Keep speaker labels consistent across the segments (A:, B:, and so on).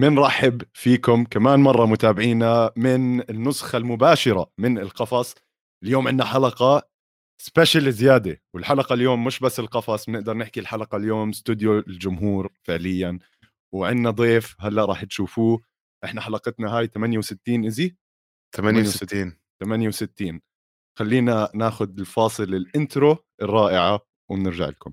A: منرحب فيكم. كمان مرة متابعينا من النسخة المباشرة من القفص. اليوم عندنا حلقة سبيشل زيادة والحلقة اليوم مش بس القفص بنقدر نحكي الحلقة اليوم استوديو الجمهور فعليا. وعندنا ضيف هلأ راح تشوفوه. إحنا حلقتنا هاي 68 إزي؟
B: 68
A: 68 خلينا ناخذ الفاصل الإنترو الرائعة وبنرجع لكم.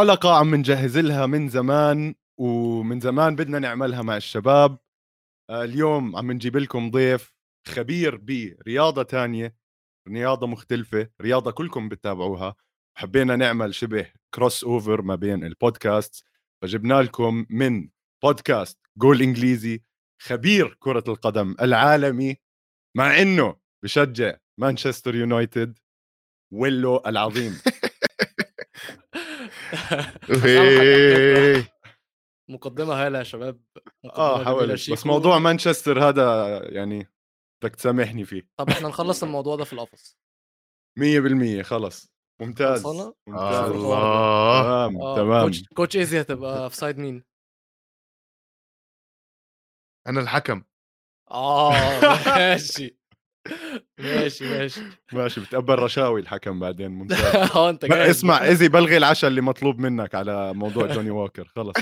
A: حلقة عم نجهز لها من زمان ومن زمان بدنا نعملها مع الشباب. آه، اليوم عم نجيب لكم ضيف خبير برياضة تانية رياضة مختلفة رياضة كلكم بتتابعوها. حبينا نعمل شبه crossover ما بين البودكاست فجبنا لكم من بودكاست جول إنجليزي خبير كرة القدم العالمي مع إنه بشجع مانشستر يونايتد ويلو العظيم.
C: مقدمة هايله يا شباب.
A: آه
C: جميلة
A: بس. موضوع مانشستر هذا يعني بدك تسامحني فيه.
C: طب إحنا نخلص الموضوع ده في القفص
A: 100% خلص. ممتاز؟ ممتاز.
B: الله.
A: تمام
C: آه،
A: تمام.
C: كوتش كوتش ايزي هتبقى في side مين؟
B: أنا الحكم.
C: آه ماشي. ماشي ماشي.
A: ماشي بتقبل رشاوي الحكم بعدين ممتاز
C: آه
A: أنت
C: جاي
A: اسمع ايزي بلغي العشاء اللي مطلوب منك على موضوع جوني ووكر خلص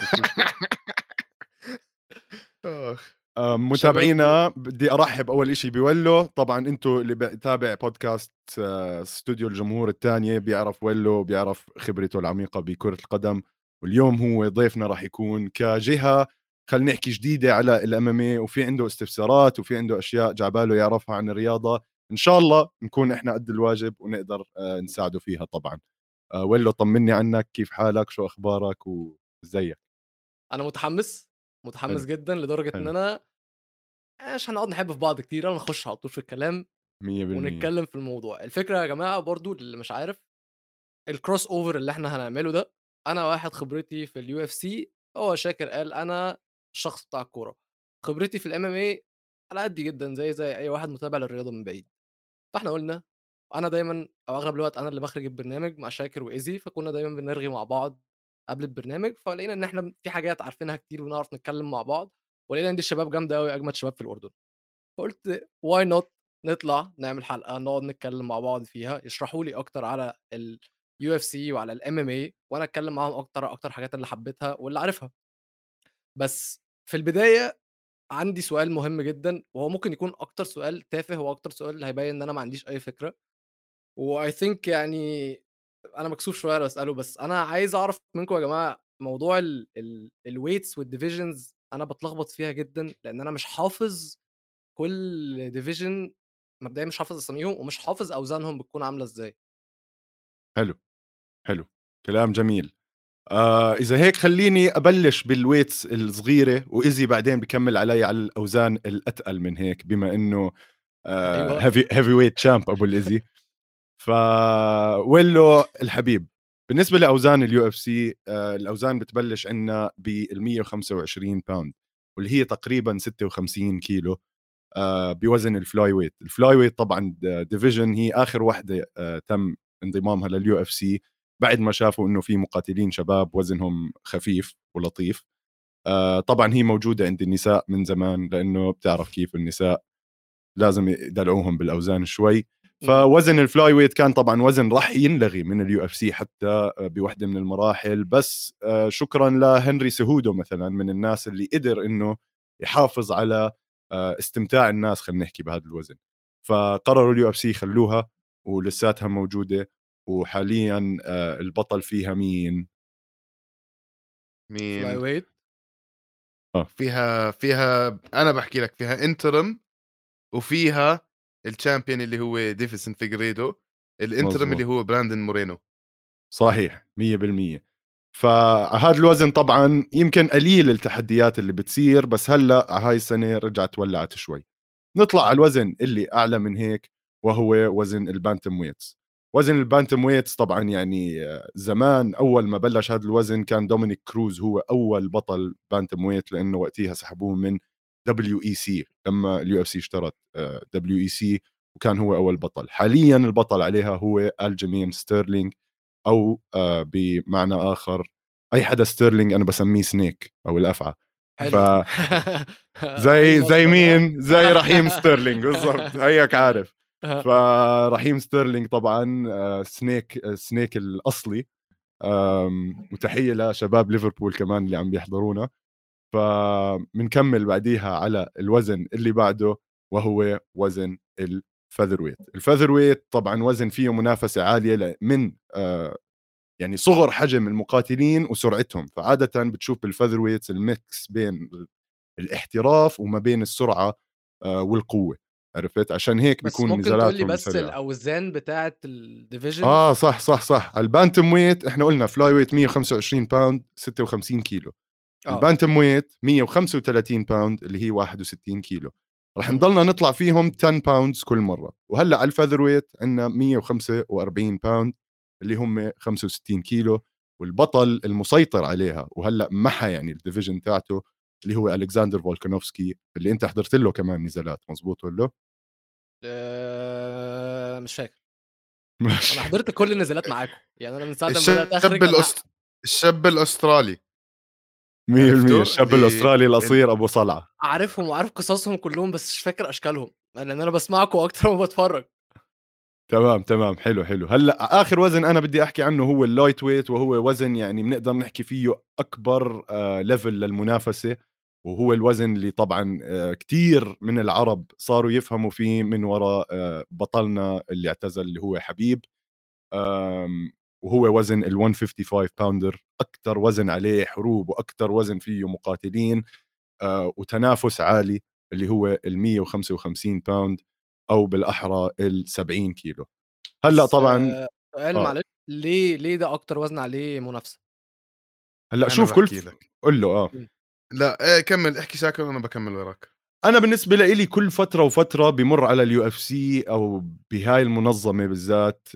A: آه، متابعينا بدي أرحب أول إشي بولو طبعا أنتم اللي بتابع بودكاست آه، استوديو الجمهور الثانية بيعرف ولو بيعرف خبرته العميقة بكرة القدم. واليوم هو ضيفنا راح يكون كجهة خلينا نحكي جديدة على ال MMA وفي عنده استفسارات وفي عنده أشياء جعباله يعرفها عن الرياضة. إن شاء الله نكون إحنا قد الواجب ونقدر آه، نساعده فيها طبعا. آه، ولو طمني عنك كيف حالك؟ شو أخبارك؟ وزيك.
C: أنا متحمس متحمس
A: حلو.
C: جدا لدرجة إن
A: حلو.
C: أنا مش هنقعد نحب في بعض كتير أنا نخش على طول في الكلام
A: 100%
C: ونتكلم في الموضوع. الفكرة يا جماعة برضو اللي مش عارف ال crossover اللي إحنا هنعمله ده أنا واحد خبرتي في ال UFC هو شاكر قال أنا الشخص بتاع الكورة. خبرتي في ال MMA على قد جدا زي زي أي واحد متابع للرياضة من بعيد. فإحنا قلنا أنا دايما أو أغلب الوقت أنا اللي بخرج البرنامج مع شاكر وإيزي فكنا دايما بنرغي مع بعض قبل البرنامج فلقينا إن إحنا في حاجات عارفينها كتير ونعرف نتكلم مع بعض ولقينا ان دي الشباب جامدة قوي أجمد شباب في الأردن. فقلت why not نطلع نعمل حلقة نقعد نتكلم مع بعض فيها يشرحوا لي أكتر على ال UFC وعلى ال MMA وأنا أتكلم معاهم أكتر أكتر حاجات اللي حبيتها واللي عارفها. بس في البداية عندي سؤال مهم جدا وهو ممكن يكون أكتر سؤال تافه وأكتر سؤال هيبين إن أنا ما عنديش أي فكرة. I think يعني أنا مكسوف شوية أسأله بس أنا عايز أعرف منكم يا جماعة موضوع ال weights وال divisions أنا بتلخبط فيها جدا لأن أنا مش حافظ كل division مبدئيا مش حافظ أساميهم ومش حافظ أوزانهم بتكون عاملة إزاي.
A: حلو حلو كلام جميل. آه إذا هيك خليني أبلش بال weights الصغيرة وايزي بعدين بكمل علي على الأوزان الأتقل من هيك بما
C: إنه.
A: آه heavy heavyweight champ أبو الايزي ف ويلو الحبيب بالنسبة لأوزان ال UFC آه الأوزان بتبلش عندنا بال 125 pound واللي هي تقريبا 56 كيلو آه بوزن ال flyweight ال flyweight طبعا division هي آخر وحدة آه تم انضمامها لل UFC بعد ما شافوا إنه في مقاتلين شباب وزنهم خفيف ولطيف. آه طبعا هي موجودة عند النساء من زمان لأنه بتعرف كيف النساء لازم يدلعوهم بالأوزان شوي. فوزن ال flyweight كان طبعا وزن راح ينلغي من ال UFC حتى آه، بوحدة من المراحل. بس آه، شكرا لهنري سيهودو مثلا من الناس اللي قدر إنه يحافظ على آه، استمتاع الناس خلينا نحكي بهذا الوزن. فقرروا ال UFC يخلوها ولساتها موجودة. وحاليا آه، البطل فيها مين؟
C: fly
B: مين
C: weight
B: فيها فيها أنا بحكي لك فيها interim وفيها ال champion اللي هو ديفيسون فيجيريدو ال
A: interim.
B: اللي هو براندن مورينو
A: صحيح 100% فهذا الوزن طبعا يمكن قليل التحديات اللي بتصير بس هلأ هاي السنة رجعت ولعت شوي. نطلع على الوزن اللي أعلى من هيك وهو وزن ال bantamweights. وزن ال bantamweights طبعا يعني آه، زمان أول ما بلش هذا الوزن كان دومينيك كروز هو أول بطل bantamweight لأنه وقتها سحبوه من WEC لما ال UFC اشترت WEC وكان هو أول بطل. حاليا البطل عليها هو ألجمين ستيرلينج أو آه، بمعنى آخر أي حدا ستيرلينج أنا بسميه snake أو الأفعى. ف زي زي مين؟ زي رحيم ستيرلينج بالضبط. هيك عارف. فرحيم ستيرلينج طبعا آه، snake آه، snake الأصلي. وتحية لشباب ليفربول كمان اللي عم بيحضرونا. فبنكمل بعديها على الوزن اللي بعده وهو وزن ال featherweight ال featherweight طبعا وزن فيه منافسة عالية من آه، يعني صغر حجم المقاتلين وسرعتهم. فعاده بتشوف بال featherweights ال mix بين الاحتراف وما بين السرعة والقوة. عرفت؟ عشان هيك
C: بس
A: بيكون
C: ممكن تقول لي بس
A: سريعة.
C: الأوزان بتاعه ال
A: division آه صح صح صح. ال bantamweight إحنا قلنا flyweight 125 pound 56 كيلو.
C: آه.
A: ال bantamweight 135 pound اللي هي 61 كيلو. رح. نضلنا نطلع فيهم 10 pounds كل مرة. وهلأ على ال featherweight عندنا 145 pound اللي هم 65 كيلو والبطل المسيطر عليها. وهلأ محى يعني ال division تاعته. اللي هو ألكساندر فولكانوفسكي اللي أنت حضرت له كمان نزالات مزبوط ولا؟
C: آه، مش فاكر.
A: ماشي
C: أنا حضرت كل النزالات معاكم يعني أنا من ساعة ما بدأت
B: الشاب
C: أخرج
B: الأست... الشاب الأسترالي.
A: 100%
B: عرفتوا؟
A: الشاب
B: اللي-
A: الأسترالي القصير أبو صلعة.
C: عارفهم وعارف قصصهم كلهم بس مش فاكر أشكالهم لأن أنا بسمعكم أكتر ما بتفرج.
A: تمام تمام حلو حلو. هلأ آخر وزن أنا بدي أحكي عنه هو ال lightweight وهو وزن يعني بنقدر نحكي فيه أكبر آه level للمنافسة. وهو الوزن اللي طبعا آه كثير من العرب صاروا يفهموا فيه من وراء آه بطلنا اللي اعتزل اللي هو حبيب. وهو وزن ال 155 pounder أكثر وزن عليه حروب وأكثر وزن فيه مقاتلين آه وتنافس عالي اللي هو ال 155 pound أو بالأحرى ال 70 كيلو.
C: هلأ
A: طبعا
C: آه، سؤال
A: آه.
C: معلش ليه ليه ده أكتر وزن عليه
A: منافسة؟
B: هلأ
A: شوف كل
B: لك.
A: قل له آه.
B: لا إيه كمل احكي شاكر وأنا بكمل وراك.
A: أنا بالنسبة لي كل فترة وفترة بمر على ال UFC أو بهاي المنظمة بالذات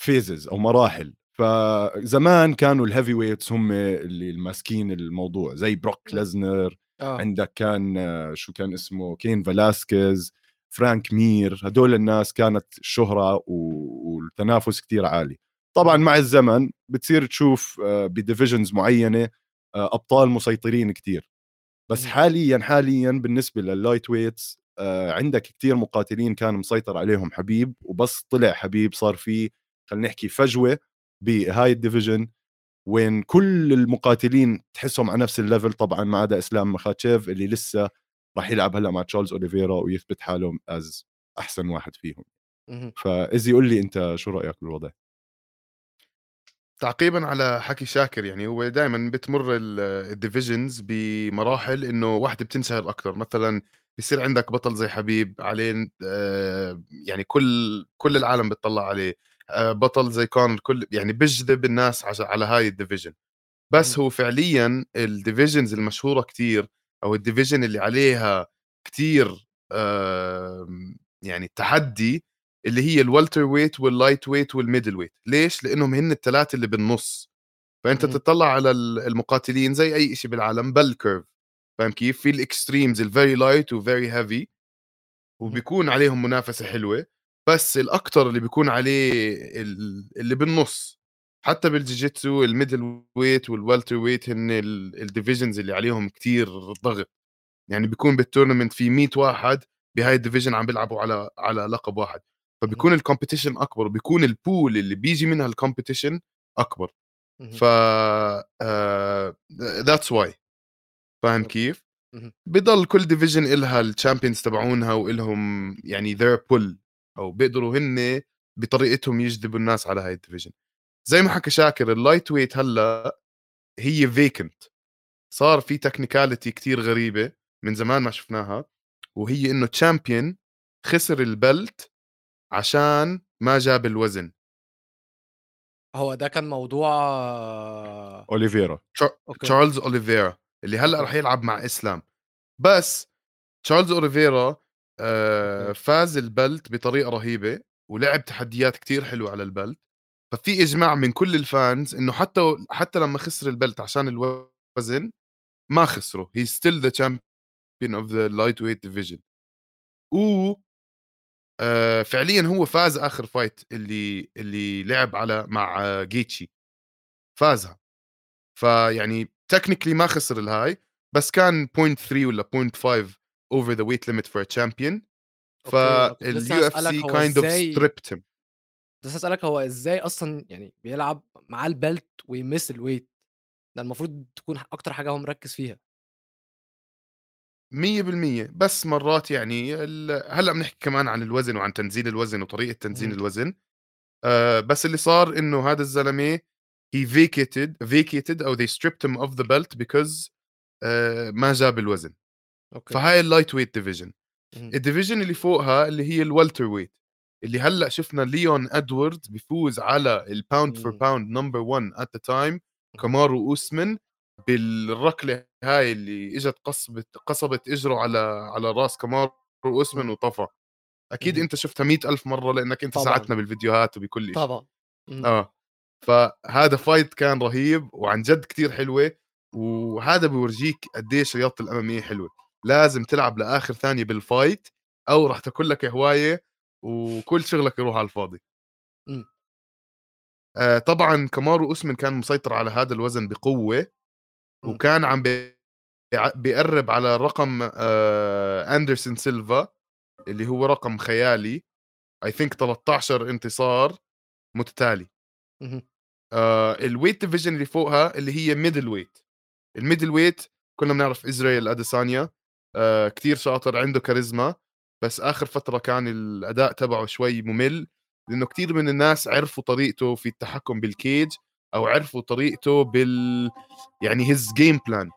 A: phases أو مراحل. فزمان كانوا ال heavyweights هم اللي ماسكين الموضوع زي بروك ليزنر
C: آه.
A: عندك كان آه، شو كان اسمه كين فيلاسكيز فرانك مير هدول الناس كانت الشهرة والتنافس كتير عالي طبعا مع الزمن بتصير تشوف آه، ب divisions معينة آه، أبطال مسيطرين كتير بس. حاليا حاليا بالنسبة لل lightweights آه، عندك كتير مقاتلين كان مسيطر عليهم حبيب وبس طلع حبيب صار في خلينا نحكي فجوة بهاي ال division وين كل المقاتلين تحسهم على نفس ال level طبعا ما عدا إسلام مخاتشيف اللي لسه راح يلعب هلأ مع تشارلز أوليفيرا ويثبت حاله as أحسن واحد فيهم. فازي قول لي أنت شو رأيك بالوضع؟
B: تعقيبا على حكي شاكر يعني هو دائما بتمر ال divisions بمراحل إنه واحدة بتنشهر أكثر مثلا بصير عندك بطل زي حبيب عليه آه، يعني كل كل العالم بتطلع عليه. آه، بطل زي كونر كل يعني بيجذب الناس على هاي ال division
C: بس.
B: هو فعليا ال divisions المشهورة كتير أو ال division اللي عليها كتير آم، يعني تحدي اللي هي ال welterweight وال lightweight وال middleweight ليش؟ لأنهم هن الثلاثه اللي بالنص.
C: فأنت.
B: تطلع على ال- المقاتلين زي أي شيء بالعالم bell curve فاهم كيف؟ في ال extremes ال very light و very heavy وبيكون عليهم منافسة حلوة. بس الاكثر اللي بيكون عليه ال- اللي بالنص. حتى بال jiu-jitsu ال middleweight وال welterweight هن ال divisions اللي عليهم كتير ضغط. يعني بيكون بال tournament في 100 واحد بهاي ال division عم بيلعبوا على على لقب واحد. فبيكون ال competition أكبر بيكون ال pool اللي بيجي منها ال competition
C: أكبر.
B: ف that's why فاهم. كيف؟ بضل كل division إلها ال champions تبعونها وإلهم يعني their pool أو بيقدروا هن بطريقتهم يجذبوا الناس على هاي ال division زي ما حكى شاكر ال lightweight هلأ هي vacant صار في technicality كتير غريبة من زمان ما شفناها وهي إنه champion خسر ال belt عشان ما جاب الوزن.
C: هو ده كان موضوع
A: اوليفيرا
B: تشارلز اوليفيرا اللي
C: هلأ.
B: رح يلعب مع إسلام. بس تشارلز اوليفيرا آه
C: okay.
B: فاز ال belt بطريقة رهيبة ولعب تحديات كتير حلوة على ال belt. ففي إجماع من كل ال fans إنه حتى حتى لما خسر ال belt عشان الوزن ما خسره he's still the champion of the lightweight division و آه فعليا هو فاز آخر fight اللي اللي لعب على مع جيتشي. فازها. فيعني technically ما خسر الهاي بس كان 0.3 ولا 0.5 over the weight limit for a champion. فال UFC kind of stripped him
C: بس أسألك هو إزاي أصلا يعني بيلعب معاه ال belt وي miss ال weight ده المفروض تكون أكتر حاجة هو مركز فيها.
B: 100% بس مرات يعني هلأ بنحكي كمان عن الوزن وعن تنزيل الوزن وطريقة تنزيل
C: مم.
B: الوزن. آه بس اللي صار إنه هذا الزلمة he vacated vacated أو they stripped him of the belt because آه ما جاب الوزن.
C: Okay.
B: فهاي ال lightweight division.
C: ال
B: division اللي فوقها اللي هي ال welterweight اللي هلأ شفنا ليون ادواردز بيفوز على ال pound for
C: مم.
B: pound number 1 at the time كامارو اوسمن بالركلة هاي اللي إجت قصبت قصبت إجره على على رأس كامارو اوسمن
C: مم.
B: وطفى أكيد
C: مهم.
B: أنت شفتها مئة ألف مرة لأنك أنت
C: طبعاً.
B: ساعدتنا بالفيديوهات وبكل شيء
C: طبعا مهم.
B: آه فهذا فايت كان رهيب وعن جد كتير حلوة وهذا بورجيك قديش رياضة الاماميه حلوة لازم تلعب لآخر ثانية بالفايت أو راح تاكل لك هواية وكل شغلك يروح على الفاضي. آه طبعا كمارو اسمن كان مسيطر على هذا الوزن بقوة
C: مم.
B: وكان عم بي- بيقرب على رقم آه أندرسون سيلفا اللي هو رقم خيالي I think 13 انتصار متتالي
C: مهم.
B: آه ال weight division اللي فوقها اللي هي middleweight ال middleweight كنا بنعرف إسرائيل أديسانيا آه كثير شاطر عنده كاريزما بس آخر فترة كان الأداء تبعه شوي ممل لأنه كثير من الناس عرفوا طريقته في التحكم بال cage أو عرفوا طريقته بال يعني his game
C: plan.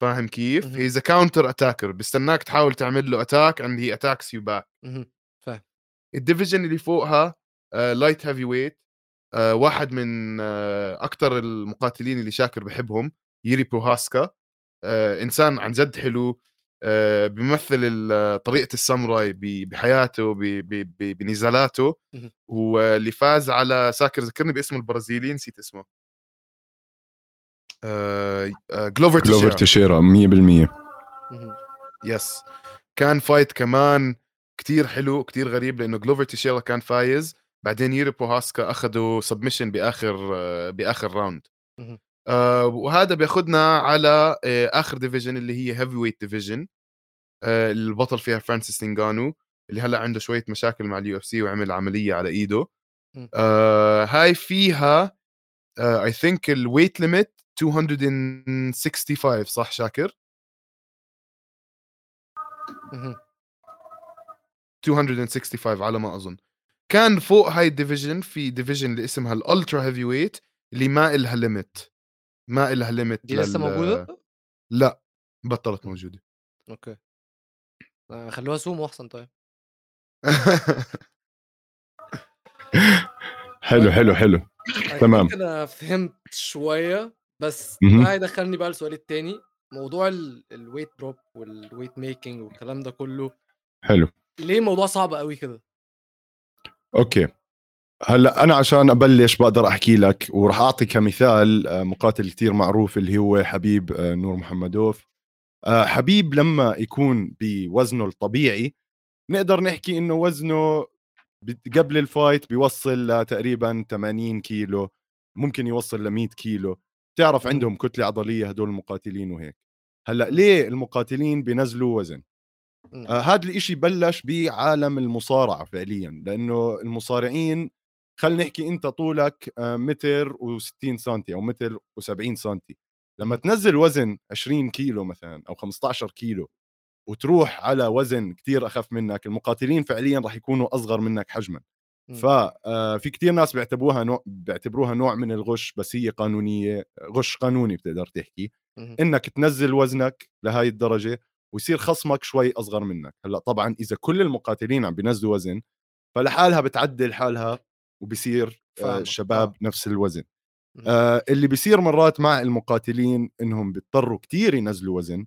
B: فاهم كيف؟ he's counter attacker بيستناك تحاول تعمل له attack and he attacks you
C: back. فاهم
B: ال division اللي فوقها light heavyweight واحد من uh, أكثر المقاتلين اللي شاكر بحبهم ييري بروهاسكا آه، إنسان عن جد حلو آه، بيمثل ال- طريقة الساموراي ب- بحياته ب- ب- ب- بنزالاته. واللي فاز على ساكر ذكرني باسم البرازيلي نسيت اسمه. آه، آه، جلوفر
A: جلوفر
B: تيشيرا
A: تشيرا 100%
C: مهم.
B: Yes كان fight كمان كتير حلو كتير غريب لأنه جلوفر تيشيرا كان فايز. بعدين ييري بروهاسكا أخذه submission بآخر آه، بآخر
C: round.
B: آه وهذا بياخذنا على آه آخر division اللي هي heavyweight division آه البطل فيها فرانسيس نغانو اللي هلأ عنده شوية مشاكل مع ال UFC وعمل عملية على
C: إيده.
B: آه هاي فيها I think ال weight limit 265 صح شاكر
C: مهم.
B: 265 على ما أظن كان فوق هاي ال division في division اللي اسمها ال ultra heavyweight اللي ما إلها limit ما إلها limit
C: دي لسه موجودة؟
B: لا بطلت موجودة.
C: okay. آه، خلوها سومو أحسن طيب.
A: حلو حلو حلو.
C: I
A: تمام.
C: أنا فهمت شوية بس. ده هيدخلني بقى للسؤال التاني. موضوع ال weight drop وال weight making والكلام ده كله
A: حلو.
C: ليه الموضوع صعب قوي كده؟
A: okay. هلا أنا عشان أبلش بقدر أحكي لك وراح أعطي كمثال آه، مقاتل كتير معروف اللي هو حبيب آه، نور محمدوف آه، حبيب لما يكون بوزنه الطبيعي نقدر نحكي إنه وزنه قبل الفايت بيوصل لتقريبا 80 كيلو ممكن يوصل ل 100 كيلو تعرف. عندهم كتلة عضلية هدول المقاتلين وهيك هلا ليه المقاتلين بينزلوا وزن
C: مم.
A: آه هذا الإشي بلش بعالم المصارعة فعليا لأنه المصارعين خلينا نحكي أنت طولك آه متر و60 سنتي أو متر و70 سنتي لما. تنزل وزن 20 كيلو مثلا أو 15 كيلو وتروح على وزن كتير أخف منك المقاتلين فعليا راح يكونوا أصغر منك حجما
C: مم.
A: ففي كتير ناس بيعتبروها نوع بيعتبروها نوع من الغش بس هي قانونية غش قانوني بتقدر تحكي. إنك تنزل وزنك لهاي الدرجة ويصير خصمك شوي أصغر منك هلأ طبعا إذا كل المقاتلين عم بينزلوا وزن فلحالها بتعدل حالها وبصير آه،. الشباب
C: آه.
A: نفس الوزن
C: مم.
A: آه اللي بيصير مرات مع المقاتلين إنهم بيضطروا كتير ينزلوا وزن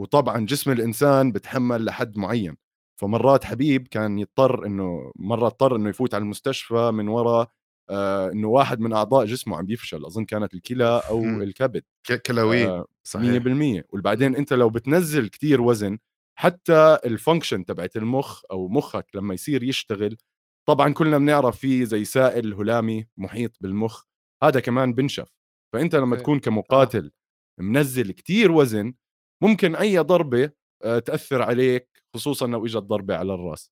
A: وطبعا جسم الإنسان بتحمل لحد معين فمرات حبيب كان يضطر إنه مرة اضطر إنه يفوت على المستشفى من وراء آه إنه واحد من أعضاء جسمه عم بيفشل أظن كانت الكلى أو
B: مم.
A: الكبد
B: ك- كلاوي
A: آه،
B: صحيح
A: 100% وبعدين أنت لو بتنزل كتير وزن حتى الفانكشن تبعت المخ أو مخك لما يصير يشتغل طبعا كلنا بنعرف في زي سائل هلامي محيط بالمخ هذا كمان بنشف فأنت لما
C: okay.
A: تكون كمقاتل منزل كتير وزن ممكن أي ضربة آه، تأثر عليك خصوصا لو إجت ضربة على الرأس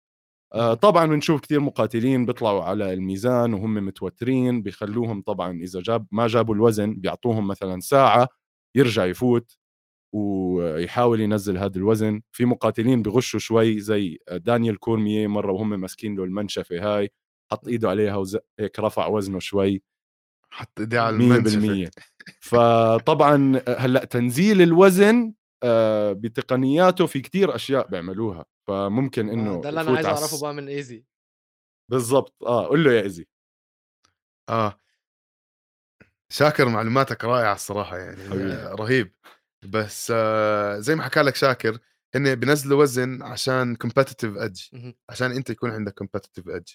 A: آه،. طبعا بنشوف كثير مقاتلين بيطلعوا على الميزان وهم متوترين بيخلوهم طبعا إذا جاب ما جابوا الوزن بيعطوهم مثلا ساعة يرجع يفوت ويحاول ينزل هذا الوزن. في مقاتلين بغشوا شوي زي دانيال كورميه مرة وهم ماسكين له المنشفة هاي حط إيده عليها وزق هيك رفع وزنه شوي.
B: حط إيديه على
A: 100%
B: المنشفة.
A: فطبعا هلأ تنزيل الوزن آه، بتقنياته في كتير أشياء بيعملوها. فممكن إنه
C: آه، ده اللي
A: أنا
C: عايز
A: على أعرفه
C: بقى من إيزي.
A: بالضبط. آه قول له يا إيزي.
B: آه. شاكر معلوماتك رائعة الصراحة يعني
A: حبيبي.
B: آه، رهيب. بس آه زي ما حكى لك شاكر هن بينزلوا وزن عشان competitive edge
C: مم.
B: عشان أنت يكون عندك competitive edge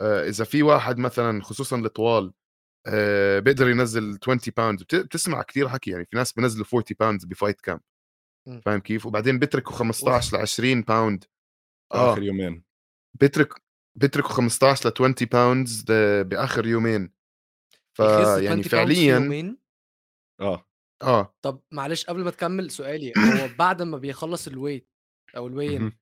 B: آه إذا في واحد مثلا خصوصا الطوال آه بيقدر ينزل 20 pound بتسمع كثير حكي يعني في ناس بينزلوا 40 pound ب fight
C: camp.
B: فاهم كيف؟ وبعدين بيتركوا 15 ل 20 pound
A: آخر يومين.
B: بيترك بيتركوا 15 ل 20 pounds بآخر يومين.
C: يخس 20
B: فيعني
C: pounds في
B: فعليا
C: يومين؟
A: آه.
B: آه
C: طب معلش قبل ما تكمل سؤالي هو بعد ما بيخلص ال weight أو
A: ال weigh-in مم.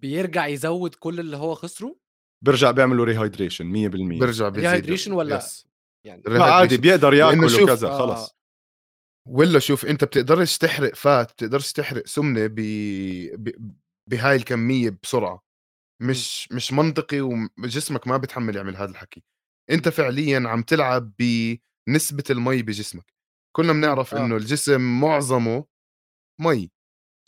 C: بيرجع يزود كل اللي هو خسره
A: برجع بيعملوا rehydration 100%
B: برجع بيزيد
C: Rehydration ولا-
B: yes.
C: يعني
A: لا عادي. بيقدر ياكل وكذا
C: آه.
A: خلص
B: ولا شوف أنت بتقدرش تحرق fat بتقدرش تحرق سمنة ب... ب... بهاي الكمية بسرعة مش مش منطقي وجسمك ما بيتحمل يعمل هذا الحكي أنت فعليا عم تلعب بنسبة المي بجسمك كلنا بنعرف
C: آه.
B: إنه الجسم معظمه مي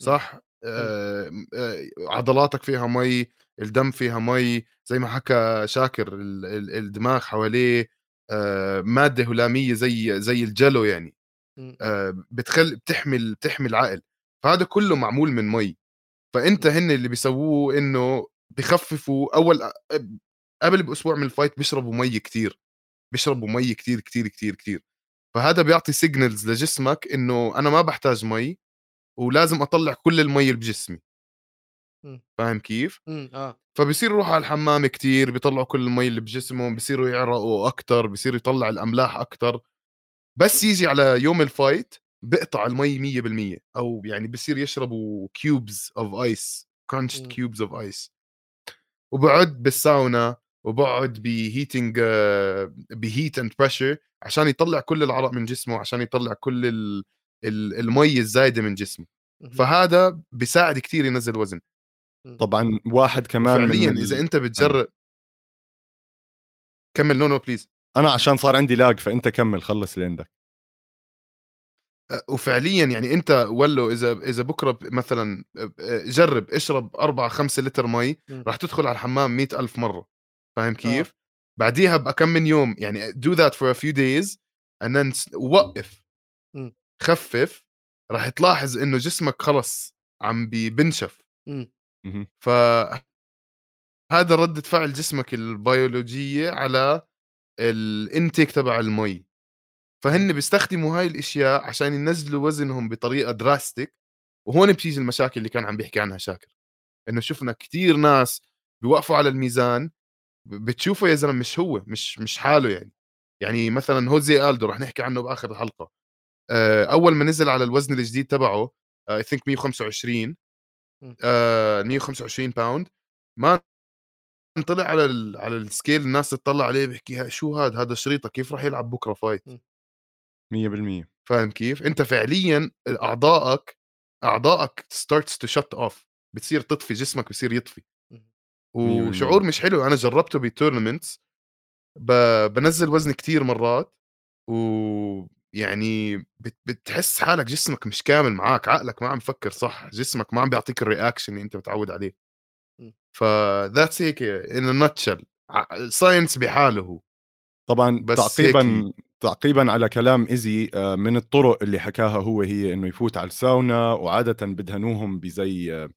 B: صح؟ آه آه عضلاتك فيها مي الدم فيها مي زي ما حكى شاكر ال- ال- الدماغ حواليه آه مادة هلامية زي زي ال jello
C: يعني.
B: آه، بتخل بتحمل بتحمي العقل فهذا كله معمول من مي فأنت هن اللي بيسووه إنه بخففوا أول قبل بأسبوع من ال fight بيشربوا مي كتير بيشربوا مي كتير كتير كتير كتير. فهذا بيعطي signals لجسمك إنه أنا ما بحتاج مي ولازم أطلع كل المي اللي بجسمي
C: مم.
B: فاهم كيف؟
C: مم. آه
B: فبصير يروح على الحمام كتير بيطلعوا كل المي اللي بجسمهم بصيروا يعرقوا أكتر بصير يطلع الأملاح أكتر بس يجي على يوم ال fight بقطع المي 100% أو يعني بصير يشربوا cubes of ice
C: crunched.
B: cubes of ice وبقعد بالساونا وبقعد ب heating ب heat and pressure عشان يطلع كل العرق من جسمه عشان يطلع كل ال- ال- المي الزايدة من جسمه. فهذا بيساعد كتير ينزل وزن
C: مم.
A: طبعا واحد كمان من
B: فعليا
A: ال-
B: إذا أنت بتجرب كمل no no please
A: أنا عشان صار عندي lag فأنت كمل خلص اللي عندك
B: وفعليا يعني أنت ولو إذا إذا بكرة مثلا آه، جرب اشرب 4 5 لتر مي
C: مم.
B: راح تدخل على الحمام مئة ألف مرة فاهم كيف؟ بعديها بكم من يوم يعني do that for a few days and then s- وقف
C: مم.
B: خفف راح تلاحظ إنه جسمك خلص عم بي- بنشف
C: مم.
A: مم.
B: ف هذا ردة فعل جسمك البيولوجية على ال intake تبع المي فهن بيستخدموا هاي الأشياء عشان ينزلوا وزنهم بطريقة drastic وهون بتيجي المشاكل اللي كان عم بيحكي عنها شاكر إنه شفنا كتير ناس بيوقفوا على الميزان بتشوفه يا زلمة مش هو مش مش حاله يعني. يعني مثلا هوزيه ألدو رح نحكي عنه بآخر الحلقة. آه، أول ما نزل على الوزن الجديد تبعه I think 125
C: مم.
B: آه، 125 pound ما طلع على ال على ال scale الناس تطلع عليه بيحكي "ها- شو هذا هذا شريطة كيف راح يلعب بكرة fight
A: 100%
B: فاهم كيف؟ أنت فعليا أعضائك أعضائك starts to shut off. بتصير تطفي جسمك بصير يطفي. وشعور مش حلو. أنا جربته ب tournaments ب... بنزل وزن كتير مرات ويعني بت... بتحس حالك جسمك مش كامل معك عقلك ما عم يفكر صح جسمك ما عم بيعطيك ال reaction اللي أنت متعود عليه.
C: مم.
B: ف that's هيك a natural science بحاله هو.
A: طبعا
B: بس
A: تعقيبا تعقيبا على كلام ايزي آه، من الطرق اللي حكاها هو هي إنه يفوت على الساونا وعادة بدهنوهم بزي آه،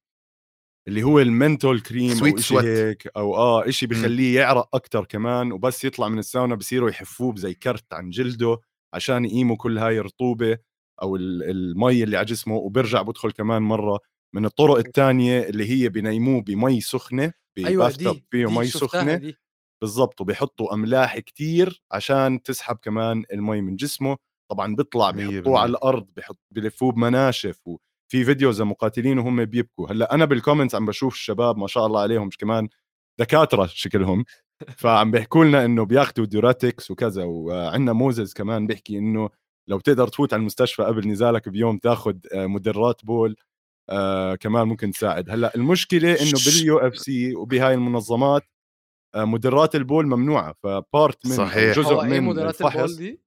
A: اللي هو المنتول كريم
B: Sweet
A: أو شيء. هيك أو آه شيء بخليه يعرق أكثر كمان وبس يطلع من الساونا بصيروا يحفوه زي كرت عن جلده عشان يقيموا كل هاي الرطوبة أو ال- المي اللي على جسمه وبرجع بدخل كمان مرة من الطرق الثانية اللي هي بنيموه بمي سخنة
C: أيوه
A: بباث تب
C: دي
A: فيه مي
C: سخنة
A: بالضبط وبيحطوا أملاح كتير عشان تسحب كمان المي من جسمه طبعا بيطلع بيحطوه على. الأرض بحط بلفوه بمناشف وفي فيديوز لمقاتلين وهم بيبكوا. هلأ أنا بال comments عم بشوف الشباب ما شاء الله عليهم مش كمان دكاترة شكلهم. فعم بيحكوا لنا إنه بياخذوا diuretics وكذا وعندنا موزز كمان بيحكي إنه لو تقدر تفوت على المستشفى قبل نزالك بيوم تاخذ مدرات بول آه كمان ممكن تساعد. هلأ المشكلة إنه بال UFC وبهاي المنظمات آه مدرات البول ممنوعة. ف part من
B: صحيح.
A: جزء
C: إيه
A: من
C: مدرات
A: الفحص
C: البول دي؟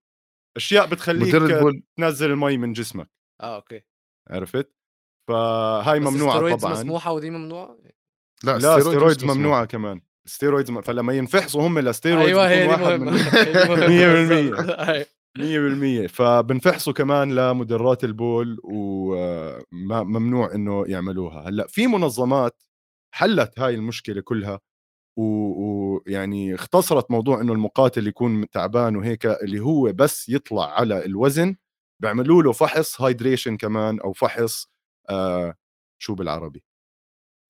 A: أشياء بتخليك
B: البول
A: تنزل المي من جسمك.
C: آه أوكي.
A: عرفت فهاي
C: ممنوعة
A: طبعا
C: مسموحة ودي ممنوعة
B: لا,
A: لا
B: steroids.
A: ممنوعة كمان steroids م... فلما ينفحصوا هم
C: ال steroids
A: أيوه هي
C: مهمة
A: من
C: هي دي مهمة
A: مية بالمية.
C: بالظبط. أيوة.
A: 100% فبنفحصوا كمان لمدرات البول وممنوع إنه يعملوها هلأ في منظمات حلت هاي المشكلة كلها ويعني اختصرت موضوع إنه المقاتل يكون تعبان وهيك اللي هو بس يطلع على الوزن بيعملوا له فحص hydration كمان أو فحص آه شو بالعربي؟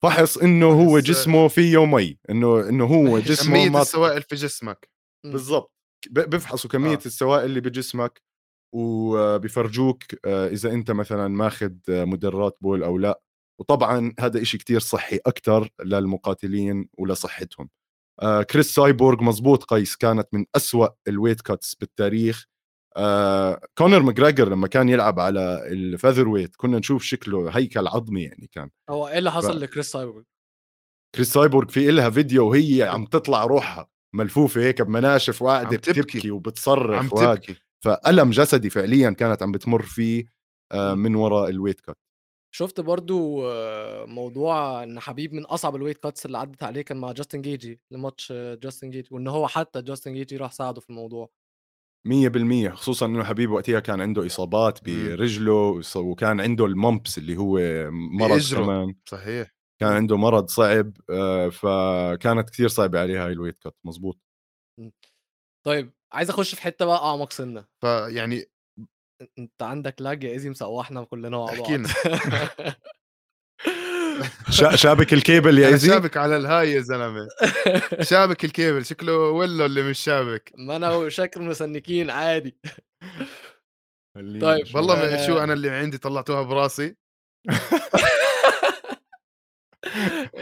A: فحص إنه هو جسمه فيه مي إنه إنه هو جسمه
B: كمية
A: ما
B: السوائل في جسمك.
A: بالضبط. ب- بيفحصوا كمية
B: آه.
A: السوائل اللي بجسمك وبيفرجوك آه، إذا أنت مثلا ماخذ مدرات بول أو لا. وطبعا هذا إشي كتير صحي أكثر للمقاتلين ولصحتهم. آه، كريس سايبورغ مزبوط قيس كانت من أسوأ ال weight cuts بالتاريخ. آه، كونر ماجريجر لما كان يلعب على ال featherweight كنا نشوف شكله هيكل عظمي يعني كان
C: هو إيه اللي حصل
A: ف-
C: لكريس سايبورغ؟
A: كريس سايبورغ في إلها فيديو وهي عم تطلع روحها ملفوفة هيك بمناشف وقاعدة
B: عم تبكي.
A: بتبكي وبتصرخ
B: عم. تبكي
A: فألم جسدي فعليا كانت عم بتمر فيه آه،. من وراء الويت كات
C: شفت برضو آه، موضوع إن حبيب من أصعب ال weight cuts اللي عدت عليه كان مع جاستن جيجي لماتش آه، جاستن جيجي وإن هو حتى جاستن جيجي راح ساعده في الموضوع
A: مية بالمية خصوصا إنه حبيب وقتها كان عنده إصابات
B: مم.
A: برجله وكان عنده ال mumps اللي هو مرض
B: بإجره.
A: كمان.
B: صحيح.
A: كان عنده مرض صعب آه، فكانت كثير صعبة عليه هاي ال weight cut. مزبوط
C: طيب عايز أخش في حتة بقى أعمق سنة.
B: فيعني
C: أنت عندك لاج يا ايزي مسوحنا كلنا مع بعض.
B: احكي لنا.
A: شا- شابك الكيبل يا إيزي؟
B: شابك على الهاي يا زلمة. شابك الكيبل شكله ولو اللي مش شابك؟
C: ما أنا وشاكر مسنكين عادي. طيب،.
B: والله
C: آه.
B: ما شو أنا اللي عندي طلعتوها براسي؟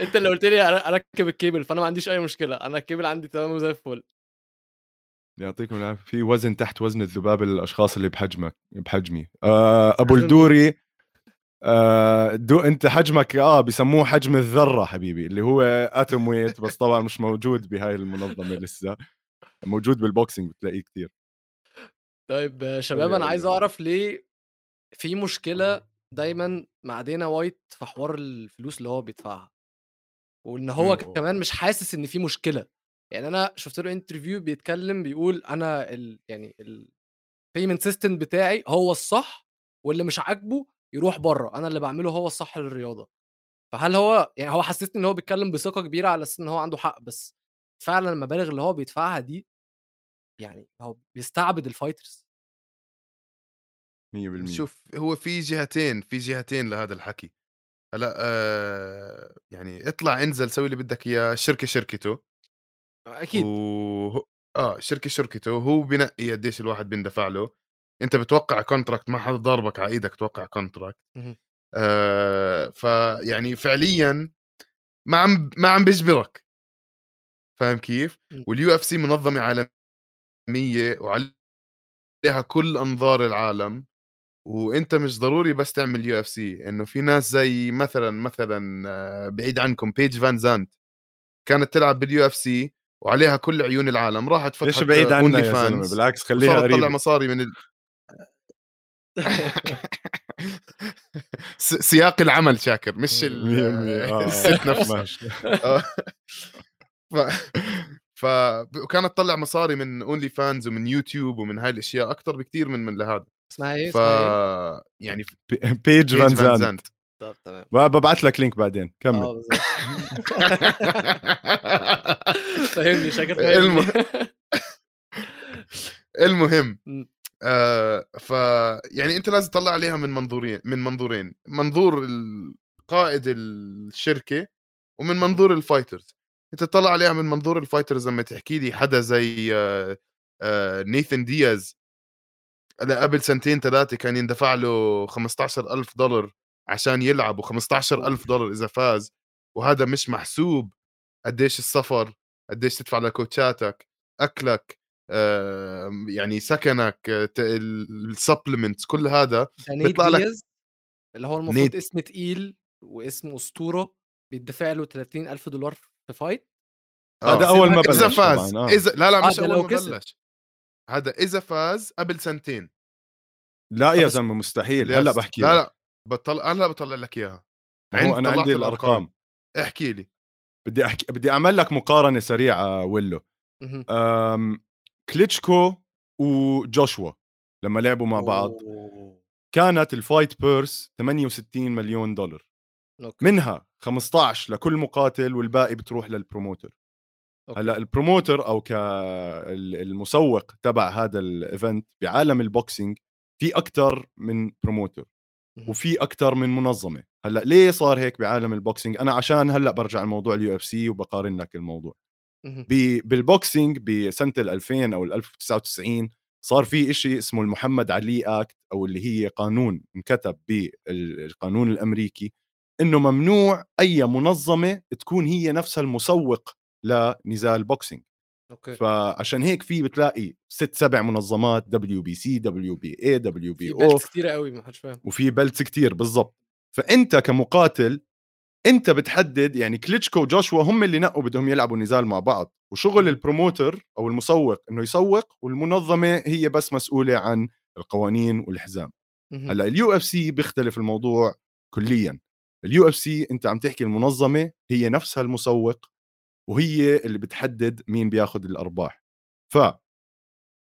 C: أنت اللي قلت لي أركب الكيبل فأنا ما عنديش أي مشكلة. أنا الكيبل عندي تمام وزي الفل.
A: يعطيكم العافية. في وزن تحت وزن الذباب الأشخاص اللي بحجمك بحجمي. آه
C: أبو.
A: الدوري آه دو انت حجمك آه بسموه حجم الذرة حبيبي اللي هو atomweight بس طبعا مش موجود بهاي المنظمة لسه. موجود بال boxing بتلاقيه كثير
C: طيب آه، شباب أنا عايز
A: الله.
C: أعرف ليه في مشكلة دايما مع دينا وايت في حوار الفلوس اللي هو بيدفعها؟ وإن هو. كمان مش حاسس إن في مشكلة. يعني أنا شفت له interview بيتكلم بيقول أنا ال يعني ال payment system بتاعي هو الصح واللي مش عاجبه يروح بره أنا اللي بعمله هو الصح للرياضة. فهل هو يعني هو حسسني إن هو بيتكلم بثقة كبيرة على أساس إن هو عنده حق بس فعلا المبالغ اللي هو بيدفعها دي يعني هو بيستعبد ال fighters
A: 100%
B: شوف هو في جهتين في جهتين لهذا الحكي. هلأ آه يعني اطلع انزل سوي اللي بدك إياه الشركة شركته.
C: أكيد.
B: و... آه شركة شركته وهو بنقي قديش الواحد بيندفع له. أنت بتوقع contract ما حدا ضاربك على إيدك توقع
C: contract.
B: آه فيعني فعليا ما عم ما عم بيجبرك. فاهم كيف؟ وال UFC منظمة عالمية وعليها كل أنظار العالم وأنت مش ضروري بس تعمل UFC إنه في ناس زي مثلا مثلا بعيد عنكم بيج فان زانت كانت تلعب بال UFC وعليها كل عيون العالم راحت فتحت
A: ليش بعيد
B: OnlyFans
A: بالعكس خليها قريبة.
B: مصاري من ال... س- سياق العمل شاكر مش ال...
A: 100% آه،
B: الست نفسها. آه. ف... وكانت تطلع مصاري من OnlyFans ومن يوتيوب ومن هاي الأشياء أكثر بكثير من من لهذا.
C: اسمها إيه؟
B: ف
C: إيه؟
B: يعني
A: بي- بيج فان زانت
C: طب تمام.
A: ببعث لك link بعدين كمل.
C: آه شاكر
B: الم-
C: فاهمني
B: المهم. آه ف يعني أنت لازم تطلع عليها من منظورين من منظورين منظور قائد الشركة ومن منظور ال fighters أنت تطلع عليها من منظور ال fighters لما تحكي لي حدا زي آه آه نيثن دياز. قبل سنتين ثلاثة كان يندفع له 15000 دولار عشان يلعب و15000 دولار إذا فاز وهذا مش محسوب. قديش السفر قديش تدفع لكوتشاتك أكلك يعني سكنك ال supplements كل هذا بيطلع لك
C: اللي هو المفروض
B: نيت-
C: اسم تقيل واسم أسطورة بيدفع له 30000 دولار في fight
A: هذا
B: آه.
A: أول ما
B: إذا
A: بلش
B: فاز
A: طبعاً، آه.
B: إذا لا لا
C: آه،
B: مش
C: ده أول
B: ما. بلش هذا إذا فاز قبل سنتين
A: لا يا زلمة مستحيل
B: هلأ.
A: بحكي
B: لا. لا بطل أنا لا بطلع لك
A: إياها هو
B: أنا
A: عندي الأرقام
B: احكي لي
A: بدي أحكي بدي أعمل لك مقارنة سريعة ويلو
C: مهم.
A: أم... كليتشكو وجوشوا لما لعبوا مع بعض
C: أوه.
A: كانت ال fight purse 68 مليون دولار
C: okay.
A: منها 15 لكل مقاتل والباقي بتروح لل
C: promoter okay.
A: هلا ال promoter أو كالمسوق تبع هذا ال event بعالم ال boxing في أكثر من
C: promoter.
A: وفي أكثر من منظمة هلأ ليه صار هيك بعالم ال boxing أنا عشان هلأ برجع الموضوع ال UFC وبقارن لك الموضوع بال boxing بسنه ال 2000 أو ال 1099 صار في إشي اسمه المحمد علي act أو اللي هي قانون انكتب بالقانون الأمريكي إنه ممنوع أي منظمة تكون هي نفسها المسوق لنزال boxing
C: okay.
A: فعشان هيك في بتلاقي ست سبع منظمات دبليو بي سي دبليو بي اي دبليو بي
C: في
A: أو
C: بيلتس كتيرة قوي ما حدش فاهم.
A: وفي belts كتير بالضبط. فأنت كمقاتل انت بتحدد يعني كليتشكو وجوشوا هم اللي نقوا بدهم يلعبوا نزال مع بعض وشغل.
C: ال
A: promoter أو المسوق إنه يسوق والمنظمة هي بس مسؤولة عن القوانين والحزام. هلأ ال UFC بيختلف الموضوع كليا ال UFC أنت عم تحكي المنظمة هي نفسها المسوق وهي اللي بتحدد مين بياخذ الأرباح ف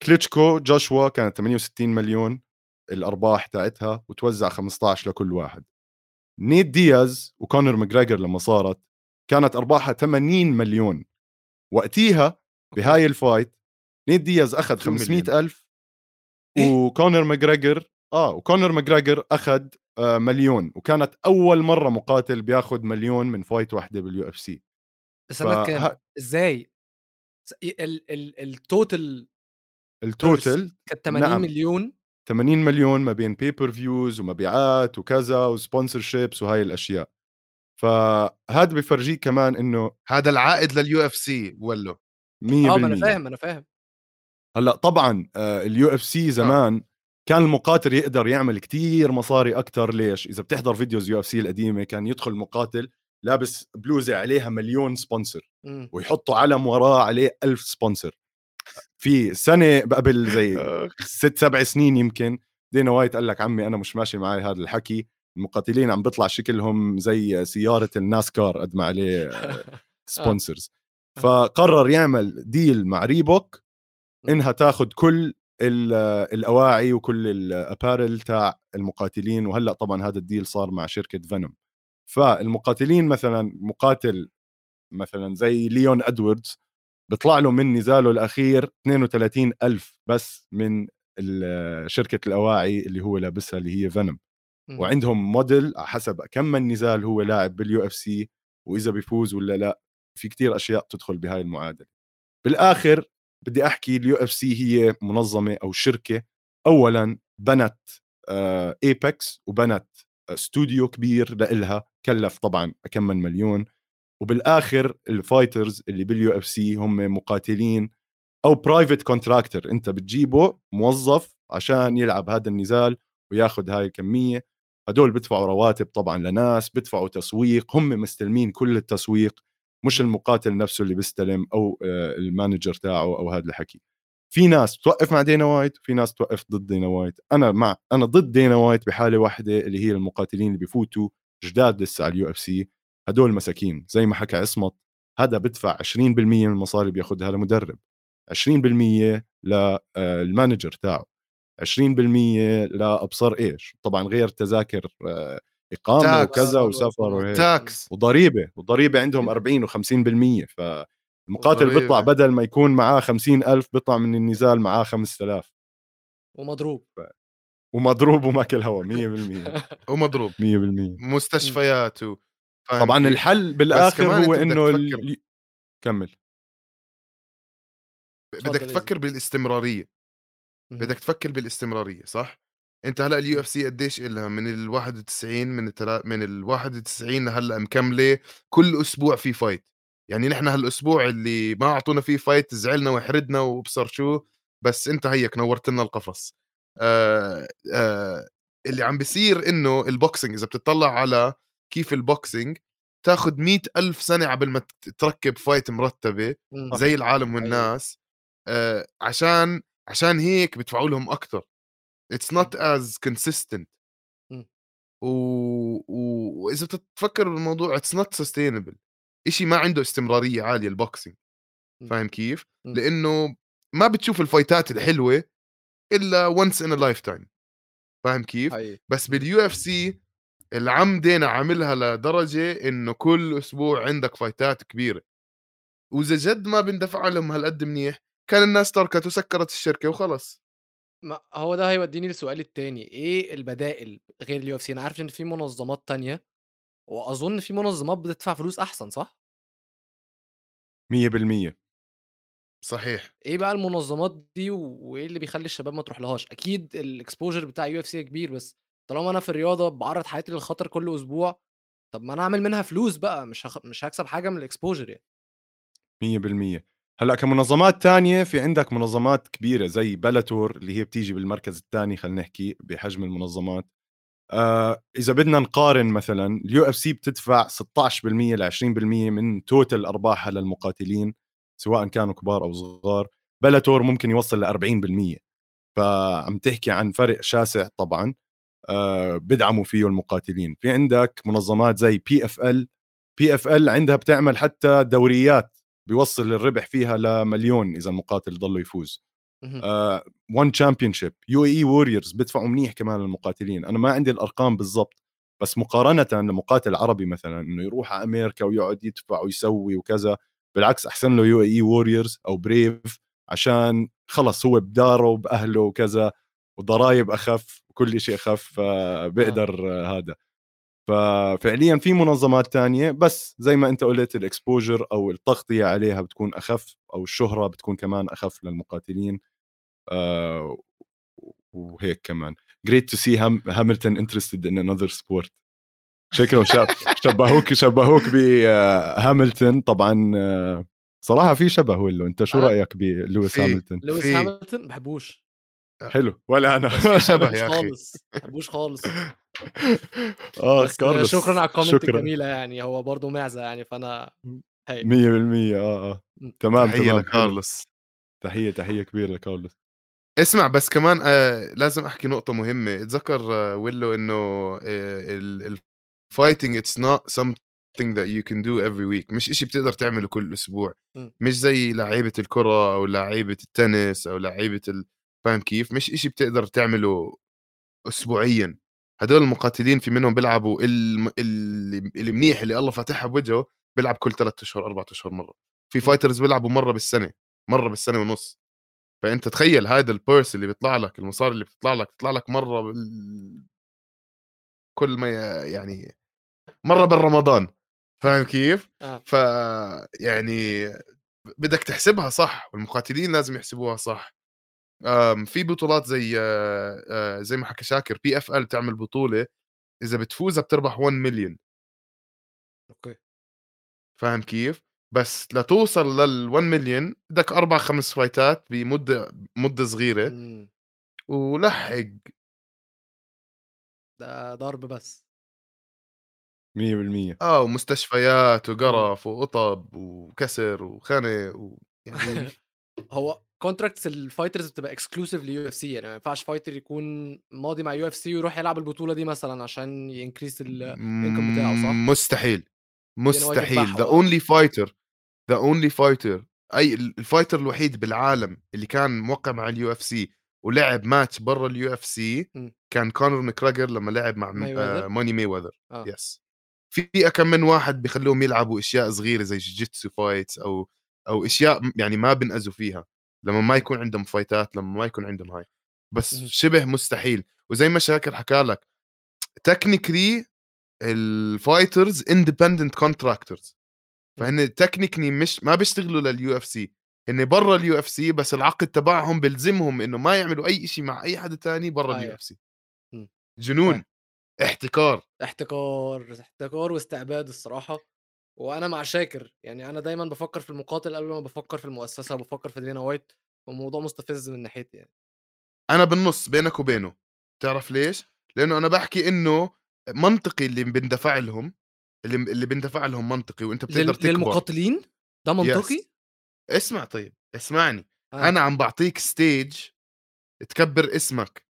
A: كليتشكو جوشوا كانت 68 مليون الأرباح تاعتها وتوزع 15 لكل واحد Nate Diaz و Conor McGregor لما صارت كانت أرباحها 80 مليون وقتيها. بهاي ال fight Nate Diaz أخذ
B: 2 مليون.
A: 500 ألف
C: إيه؟
A: و Conor McGregor آه و Conor McGregor أخذ آه مليون وكانت أول مرة مقاتل بياخذ مليون من fight واحدة
C: بال UFC
A: فه-
C: إزاي س- ال ال التوتال
A: التوتال
C: كانت 80
A: نعم.
C: مليون
A: 80 مليون ما بين pay-per-views ومبيعات وكذا و sponsorships وهاي الأشياء. فهذا بفرجيك كمان إنه
B: هذا العائد لل UFC ولو
A: 100%
C: آه ما أنا فاهم أنا فاهم.
A: هلأ طبعا ال UFC زمان كان المقاتل يقدر يعمل كتير مصاري أكثر ليش؟ إذا بتحضر videos UFC القديمة كان يدخل مقاتل لابس بلوزة عليها مليون
C: sponsor.
A: ويحطوا علم وراه عليه ألف sponsor في سنة قبل زي ست سبع سنين يمكن Dana White قال لك عمي أنا مش ماشي معي هذا الحكي المقاتلين عم بيطلع شكلهم زي سيارة ال NASCAR قد ما عليه sponsors فقرر يعمل deal مع Reebok إنها تاخذ كل ال- الأواعي وكل ال apparel تاع المقاتلين وهلأ طبعا هذا ال deal صار مع شركة Venum فالمقاتلين مثلا مقاتل مثلا زي Leon Edwards بيطلع له من نزاله الأخير 32 ألف بس من شركة الأواعي اللي هو لابسها اللي هي
C: Venum.
A: وعندهم موديل على حسب كم من نزال هو لاعب بال UFC وإذا بيفوز ولا لا. في كتير أشياء بتدخل بهاي المعادلة. بالآخر بدي أحكي ال UFC هي منظمة أو شركة اولا بنت Apex وبنت استوديو كبير لإلها كلف طبعا كم من مليون. وبالآخر ال fighters اللي بال UFC هم مقاتلين أو private contractor أنت بتجيبه موظف عشان يلعب هذا النزال وياخذ هاي الكمية. هدول بدفعوا رواتب طبعا لناس بدفعوا تسويق. هم مستلمين كل التسويق مش المقاتل نفسه اللي بيستلم أو آه، ال manager تاعه أو هذا الحكي. في ناس توقف مع Dana White وفي ناس توقف ضد Dana White. أنا مع أنا ضد Dana White بحالة واحدة اللي هي المقاتلين اللي بيفوتوا جداد لسه على ال UFC هدول مساكين زي ما حكى عصمت هذا بدفع 20% من المصاري بياخذها لمدرب 20% لل manager تاعه 20% لابصر إيش؟ طبعا غير تذاكر آه، إقامة
B: tax.
A: وكذا
C: آه،
A: وسفر وهيك.
B: tax
A: وضريبة وضريبة عندهم 40 و50% فالمقاتل. بيطلع بدل ما يكون معاه 50000 بيطلع من النزال معاه 5000
C: ومضروب.
A: ومضروب وماكل هوا 100%
B: ومضروب.
A: 100%
B: مستشفيات و... فاهم
A: طبعا؟ الحل
B: بالآخر
A: هو إنه
B: تفكر.
A: ال... كمل
B: بدك تفكر
C: بالاستمرارية.
B: بدك تفكر بالاستمرارية صح أنت هلأ ال UFC قديش إلها من ال 91 من التلا... من ال 91 لهلا مكملة كل أسبوع في fight يعني نحن هالأسبوع اللي ما أعطونا فيه fight زعلنا وحردنا وابصر شو بس أنت هيك نورت لنا القفص آه آه اللي عم بيصير إنه ال boxing إذا بتطلع على كيف ال boxing تاخذ مئة ألف سنة قبل ما تركب fight مرتبة. زي العالم
C: أيوة.
B: والناس آه عشان عشان هيك بدفعوا لهم أكثر it's
C: not
B: as consistent. وإذا بتتفكر بالموضوع it's not sustainable شيء ما عنده استمرارية عالية ال
C: boxing.
B: فاهم كيف؟ لأنه ما بتشوف ال fightات الحلوة إلا once in lifetime فاهم كيف؟
C: حقيقي.
B: بس بال UFC العمدة عاملها لدرجة إنه كل أسبوع عندك fightات كبيرة. وإذا جد ما بندفع لهم هالقد منيح كان الناس تركت وسكرت الشركة وخلص.
C: ما هو ده هيوديني للسؤال التاني إيه البدائل غير ال UFC أنا عارف إن في منظمات تانية وأظن في منظمات بتدفع فلوس أحسن صح؟
A: 100%
B: صحيح.
C: إيه بقى المنظمات دي وإيه اللي بيخلي الشباب ما تروح لهاش أكيد ال exposure بتاع UFC كبير بس طالما أنا في الرياضة بعرض حياتي للخطر كل أسبوع طب ما أنا اعمل منها فلوس بقى مش هخ... مش هكسب حاجة من ال exposure يعني.
A: 100% هلأ كمنظمات تانية في عندك منظمات كبيرة زي بيلاتور اللي هي بتيجي بالمركز الثاني خلينا نحكي بحجم المنظمات. آه إذا بدنا نقارن مثلا ال UFC بتدفع 16% ل 20% من total أرباحها للمقاتلين سواء كانوا كبار أو صغار. بيلاتور ممكن يوصل ل 40% فعم تحكي عن فرق شاسع طبعا. بدعموا فيه المقاتلين. في عندك منظمات زي بي اف ال بي اف ال عندها بتعمل حتى دوريات بيوصل الربح فيها لمليون إذا المقاتل ضله يفوز. ONE Championship UAE Warriors بدفعوا منيح كمان للمقاتلين. أنا ما عندي الأرقام بالضبط بس مقارنة لمقاتل عربي مثلا إنه يروح على أمريكا ويقعد يدفع ويسوي وكذا بالعكس أحسن له UAE Warriors أو بريف عشان خلص هو بداره وبأهله وكذا وضرائب أخف. وكل شيء اخف فبقدر آه. هذا. ففعليا في منظمات تانية بس زي ما أنت قلت ال exposure أو التغطية عليها بتكون أخف أو الشهرة بتكون كمان أخف للمقاتلين آه وهيك كمان. Great to see Ham- Hamilton interested in another sport. شكله شاب شبهوك شبهوك بهاملتون طبعا آه، صراحة في شبه ولا أنت شو رأيك بلويس. هاملتون
C: لويس هاملتون ما بحبوش.
A: حلو. ولا
B: أنا. شبه
C: مش
B: يا أخي.
C: خالص. بحبوش خالص. آه
A: كارلوس
C: شكرا على ال comment
A: شكرا.
C: الجميلة يعني. هو برضه معزة يعني فأنا هي
A: 100% آه آه. تمام تحية.
B: لكارلوس
A: تحية تحية كبيرة لكارلوس
B: اسمع بس كمان آه لازم أحكي نقطة مهمة. اتذكر آه ويلو إنه آه ال fighting it's not something that you can do every week. مش إشي بتقدر تعمله كل أسبوع.
C: م.
B: مش زي لعيبة الكرة أو لعيبة التنس أو لعيبة ال... فاهم كيف؟ مش إشي بتقدر تعمله اسبوعيا. هدول المقاتلين في منهم بيلعبوا المنيح اللي الله فاتحها بوجهه بيلعب كل ثلاثة أشهر أربعة أشهر مرة. في fighters بيلعبوا مرة بالسنة مرة بالسنة ونص. فأنت تخيل هذا ال purse اللي بيطلع لك المصاري اللي بتطلع لك بتطلع لك مرة بال... كل ما يعني مرة بالرمضان. فاهم كيف؟
C: آه.
B: ف يعني بدك تحسبها صح والمقاتلين لازم يحسبوها صح. في بطولات زي آه، آه، زي ما حكى شاكر PFL تعمل بطولة إذا بتفوزها بتربح 1 مليون
C: okay.
B: فاهم كيف؟ بس لتوصل لل 1 مليون بدك أربع خمس fight ات بمدة مدة صغيرة
C: مم.
B: ولحق.
C: ده ضرب بس.
A: 100%
B: آه ومستشفيات وقرف وقطب وكسر وخنق و... يعني
C: هو contracts ال fighters بتبقى exclusive ل UFC يعني ما ينفعش fighter يكون ماضي مع UFC ويروح يلعب البطولة دي مثلا عشان ي increase ال income بتاعه صح؟
B: مستحيل مستحيل
C: the. only
B: fighter the only fighter أي ال fighter الوحيد بالعالم اللي كان موقع مع ال UFC ولعب ماتش برا ال
C: UFC.
B: كان كونر ماكجريجور لما لعب مع Money
C: مايويذر.
B: yes في كم من واحد بيخلوهم يلعبوا أشياء صغيرة زي جيتسو fights أو أو إشياء يعني ما بنأذوا فيها. لما ما يكون عندهم fight ات لما ما يكون عندهم هاي. بس. شبه مستحيل. وزي ما شاكر حكى لك technically ال fighters independent contractors فهن technically مش ما بيشتغلوا لل UFC هن برا ال UFC بس العقد تبعهم بيلزمهم إنه ما يعملوا أي شيء مع أي حدا تاني برا. ال
C: UFC.
B: جنون. احتكار.
C: احتكار احتكار واستعباد الصراحة. وأنا مع شاكر يعني أنا دايما بفكر في المقاتل قبل ما بفكر في المؤسسة بفكر في دينا وايت والموضوع مستفز من ناحيتي يعني.
B: أنا بالنص بينك وبينه تعرف ليش؟ لأنه أنا بحكي إنه منطقي اللي بندفع لهم اللي اللي بندفع لهم منطقي وأنت بتقدر
C: لل...
B: تكبر.
C: للمقاتلين؟ ده منطقي؟
B: yes. اسمع طيب اسمعني.
C: آه.
B: أنا عم بعطيك stage تكبر اسمك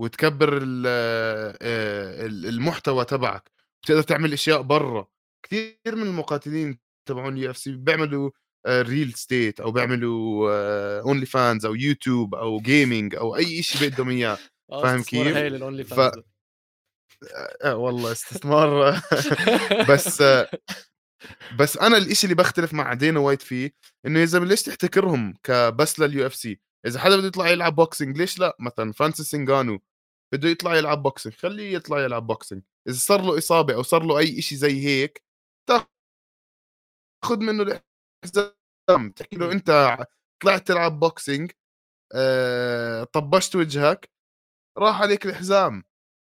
B: وتكبر آه، ال- المحتوى تبعك بتقدر تعمل أشياء برا. كثير من المقاتلين تبعون ال UFC بيعملوا real estate أو بيعملوا OnlyFans أو يوتيوب أو gaming أو أي شيء بدهم إياه
C: آه،
B: فاهم كيف؟
C: ال Only
B: F-
C: Fans ده.
B: آه والله استثمار بس بس أنا الإشي اللي بختلف مع دينا وايت فيه إنه يا زلمه ليش تحتكرهم كبس لل UFC إذا حدا بده يطلع يلعب boxing ليش لا مثلا فرانسيس نغانو بده يطلع يلعب boxing خليه يطلع يلعب boxing إذا صار له إصابة أو صار له أي شيء زي هيك تاخذ منه الحزام تحكي له أنت طلعت تلعب boxing آه، طبشت وجهك راح عليك الحزام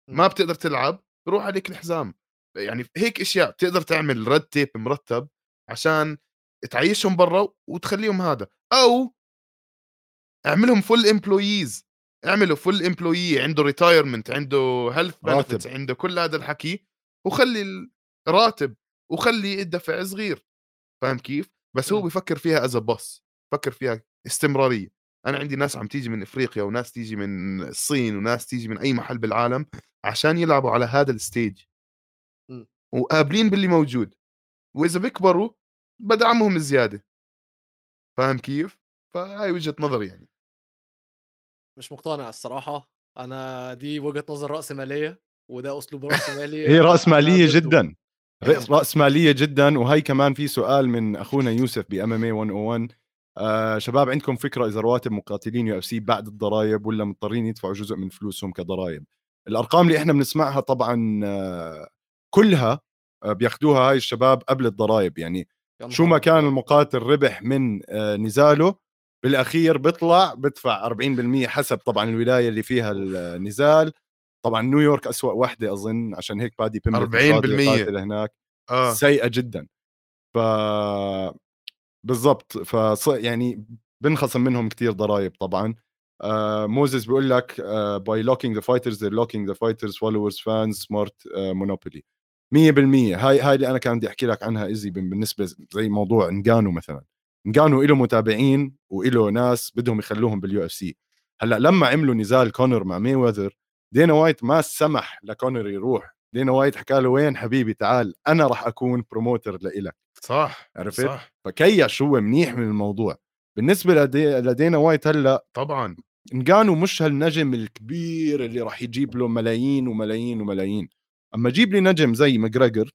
B: ما بتقدر تلعب روح عليك الحزام يعني هيك أشياء بتقدر تعمل رد تيب مرتب عشان تعيشهم برا وتخليهم هذا. أو اعملهم full employees اعمله full employee عنده retirement عنده
A: health.
B: benefits عنده كل هذا الحكي وخلي الراتب وخلي الدفع صغير فاهم كيف؟ بس هو
C: مم.
B: بفكر فيها as boss فكر فيها استمرارية. أنا عندي ناس عم تيجي من إفريقيا وناس تيجي من الصين وناس تيجي من أي محل بالعالم عشان يلعبوا على هذا ال stage
C: مم.
B: وقابلين باللي موجود. وإذا بيكبروا بدعمهم زياده فاهم كيف؟ فهاي وجهة نظري يعني.
C: مش مقتنع الصراحة. أنا دي وجهة نظر رأسمالية وده أسلوب رأسمالي
A: هي
C: رأسمالية.
A: جدا. راسماليه جدا. وهي كمان في سؤال من أخونا يوسف ب MMA 101 آه شباب عندكم فكرة إذا رواتب مقاتلين UFC بعد الضرائب ولا مضطرين يدفعوا جزء من فلوسهم كضرائب؟ الأرقام اللي إحنا بنسمعها طبعا آه كلها آه بياخدوها هاي الشباب قبل الضرائب. يعني شو ما كان. المقاتل ربح من آه، نزاله بالأخير بيطلع بدفع 40% حسب طبعا الولاية اللي فيها النزال طبعا نيويورك أسوأ وحدة أظن عشان هيك بادي بيمبلت
B: 40%
A: قاتل هناك.
B: آه.
A: سيئة جدا. ف بالضبط. ف يعني بنخصم منهم كتير ضرائب طبعا. آه موزيس بيقول لك by locking the fighters they're locking the fighters followers fans smart monopoly 100% هاي هاي اللي أنا كان بدي أحكي لك عنها ايزي بالنسبة زي موضوع انجانو مثلا. انجانو له متابعين وله ناس بدهم يخلوهم بال UFC. هلأ لما عملوا نزال كونر مع مي وذر دينا وايت ما سمح لكونر يروح دينا وايت حكى له وين حبيبي تعال أنا راح أكون promoter لإلك
B: صح
A: عرفت؟
B: صح
A: فكيش هو منيح من الموضوع بالنسبة لدي... لدينا وايت هلأ
B: طبعا
A: انجانو مش هالنجم الكبير اللي راح يجيب له ملايين وملايين وملايين أما جيب لي نجم زي ماجريجر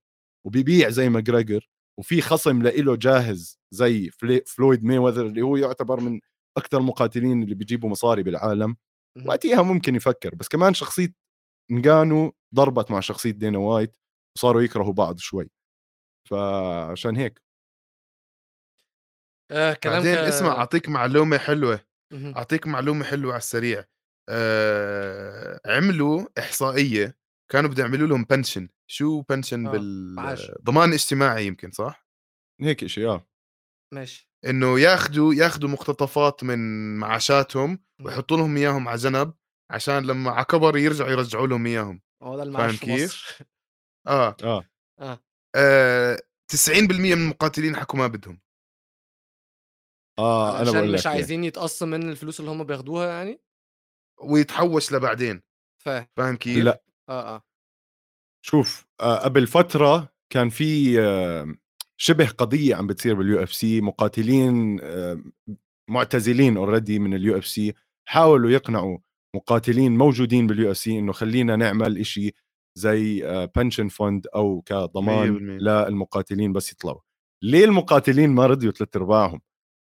A: وبيبيع زي ماجريجر وفي خصم لإله جاهز زي. فلويد مي وذر اللي هو يعتبر من أكثر المقاتلين اللي بيجيبوا مصاري بالعالم. وقتها ممكن يفكر بس كمان شخصية انجانو ضربت مع شخصية دينا وايت وصاروا يكرهوا بعض شوي. فعشان هيك.
C: آه كلام
B: بعدين
C: ك...
B: اسمع أعطيك معلومة
C: حلوة.
B: أعطيك معلومة حلوة على السريع. آه عملوا إحصائية كانوا بده يعملوا لهم pension شو pension
C: آه، معاش.
B: بالضمان الاجتماعي يمكن صح؟
A: هيك شيء آه.
C: ماشي.
B: إنه ياخذوا ياخذوا مقتطفات من معاشاتهم ويحطوا لهم إياهم على جنب عشان لما على كبر يرجعوا يرجعوا لهم إياهم.
C: هو ده المعاش في
B: كيف؟
C: مصر.
B: آه,
A: آه.
C: آه.
B: آه 90% من المقاتلين حكوا ما بدهم.
A: آه
C: أنا
A: بقول لك
C: مش
A: إيه.
C: عايزين يتقسم من الفلوس اللي هم بياخدوها يعني؟
B: ويتحوش لبعدين.
C: فاهم.
B: فاهم كيف؟
A: لا.
C: آه آه.
A: شوف آه قبل فترة كان في آه شبه قضية عم بتصير بال UFC مقاتلين آه معتزلين already من ال UFC حاولوا يقنعوا مقاتلين موجودين بال UFC إنه خلينا نعمل إشي زي pension fund أو كضمان
B: 100%.
A: للمقاتلين بس يطلعوا. ليه المقاتلين ما رضيوا ثلاث ارباعهم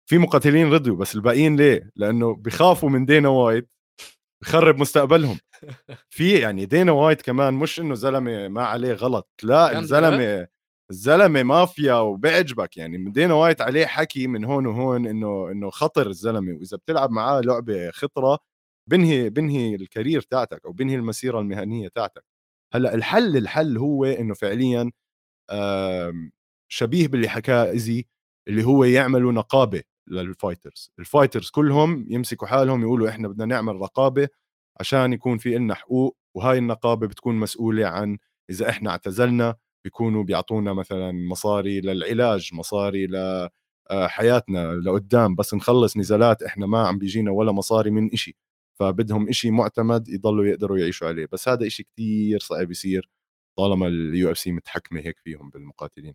A: في مقاتلين رضيوا بس الباقيين ليه؟ لأنه بخافوا من دينا وايت بخرب مستقبلهم. في يعني دينا وايت كمان مش إنه زلمة ما عليه غلط لا الزلمة الزلمة مافيا وبيعجبك يعني دينا وايت عليه حكي من هون وهون إنه إنه خطر الزلمة وإذا بتلعب معاه لعبة خطرة بنهي بنهي ال career تاعتك أو بنهي المسيرة المهنية تاعتك. هلأ الحل الحل هو إنه فعليا شبيه باللي حكاه ايزي اللي هو يعملوا نقابة لل fighters ال fighters كلهم يمسكوا حالهم يقولوا إحنا بدنا نعمل نقابة عشان يكون في لنا حقوق وهاي النقابة بتكون مسؤولة عن إذا إحنا اعتزلنا بيكونوا بيعطونا مثلا مصاري للعلاج مصاري ل آه، حياتنا لقدام بس نخلص نزالات إحنا ما عم بيجينا ولا مصاري من إشي فبدهم إشي معتمد يضلوا يقدروا يعيشوا عليه بس هذا إشي كتير صعب يصير طالما ال UFC متحكمة هيك فيهم بالمقاتلين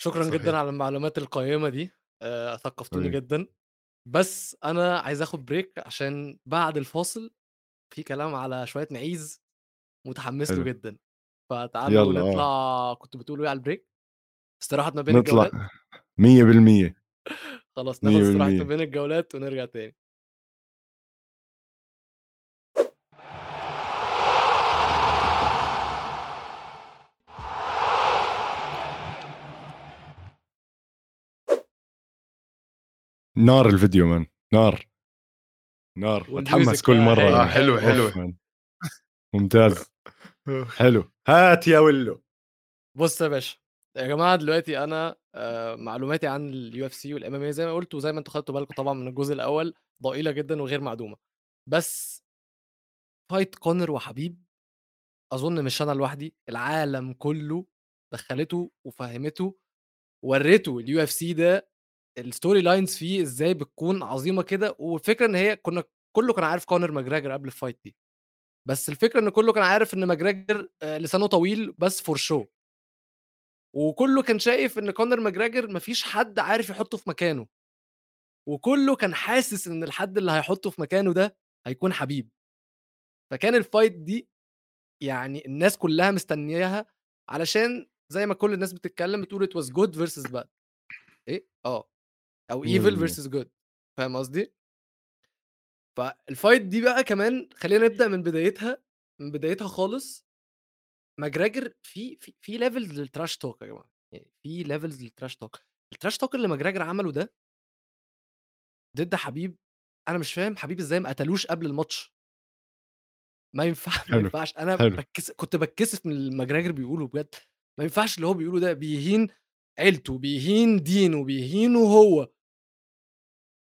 C: شكرا
B: صحيح.
C: جدا على المعلومات القيمة دي آه، ثقفتوني
A: حبيبي.
C: جدا بس أنا عايز آخد break عشان بعد الفاصل في كلام على شوية معيز متحمس له. جدا فتعالوا
A: يلا، آه.
C: نطلع كنت بتقولوا إيه على ال break استراحة ما بين
A: نطلع
C: الجولات
A: 100%
C: خلاص ناخد
A: مية
C: استراحة ما. بين الجولات ونرجع تاني
A: نار الفيديو man نار نار بتحمس كل مرة
C: هايل.
B: آه،. حلو، حلو.
A: ممتاز حلو. هات يا ولو
C: بص يا باشا يا جماعة دلوقتي أنا آه، معلوماتي عن ال UFC وال MMA زي ما قلت وزي ما أنتوا خدتوا بالكم طبعا من الجزء الأول ضئيلة جدا وغير معدومة. بس fight كونر وحبيب أظن مش أنا لوحدي العالم كله دخلته وفهمته وريته ال UFC ده ال storylines فيه إزاي بتكون عظيمة كده والفكرة إن هي كنا كله كان عارف كونر ماجراجر قبل ال fight دي. بس الفكرة إن كله كان عارف إن ماجراجر آه، لسانه طويل بس for show وكله كان شايف إن كونر ماجراجر مفيش حد عارف يحطه في مكانه. وكله كان حاسس إن الحد اللي هيحطه في مكانه ده هيكون حبيب. فكان ال fight دي يعني الناس كلها مستنياها علشان زي ما كل الناس بتتكلم بتقول it was good versus bad إيه؟
A: آه.
C: أو
A: evil.
C: versus good فاهم قصدي؟ فال fight دي بقى كمان خلينا نبدأ من بدايتها من بدايتها خالص. ماجراجر في في في levels لل trash talk يا جماعة. يعني في levels لل trash talk ال trash talk اللي ماجراجر عمله ده ضد حبيب أنا مش فاهم حبيب إزاي ما قتلوش قبل الماتش. ما ينفع ما ينفعش. أنا
A: حلو.
C: بكس... كنت بتكسف من اللي ماجريجر بيقوله بجد. ما ينفعش اللي هو بيقوله ده بيهين عيلته بيهين دينه بيهينه هو.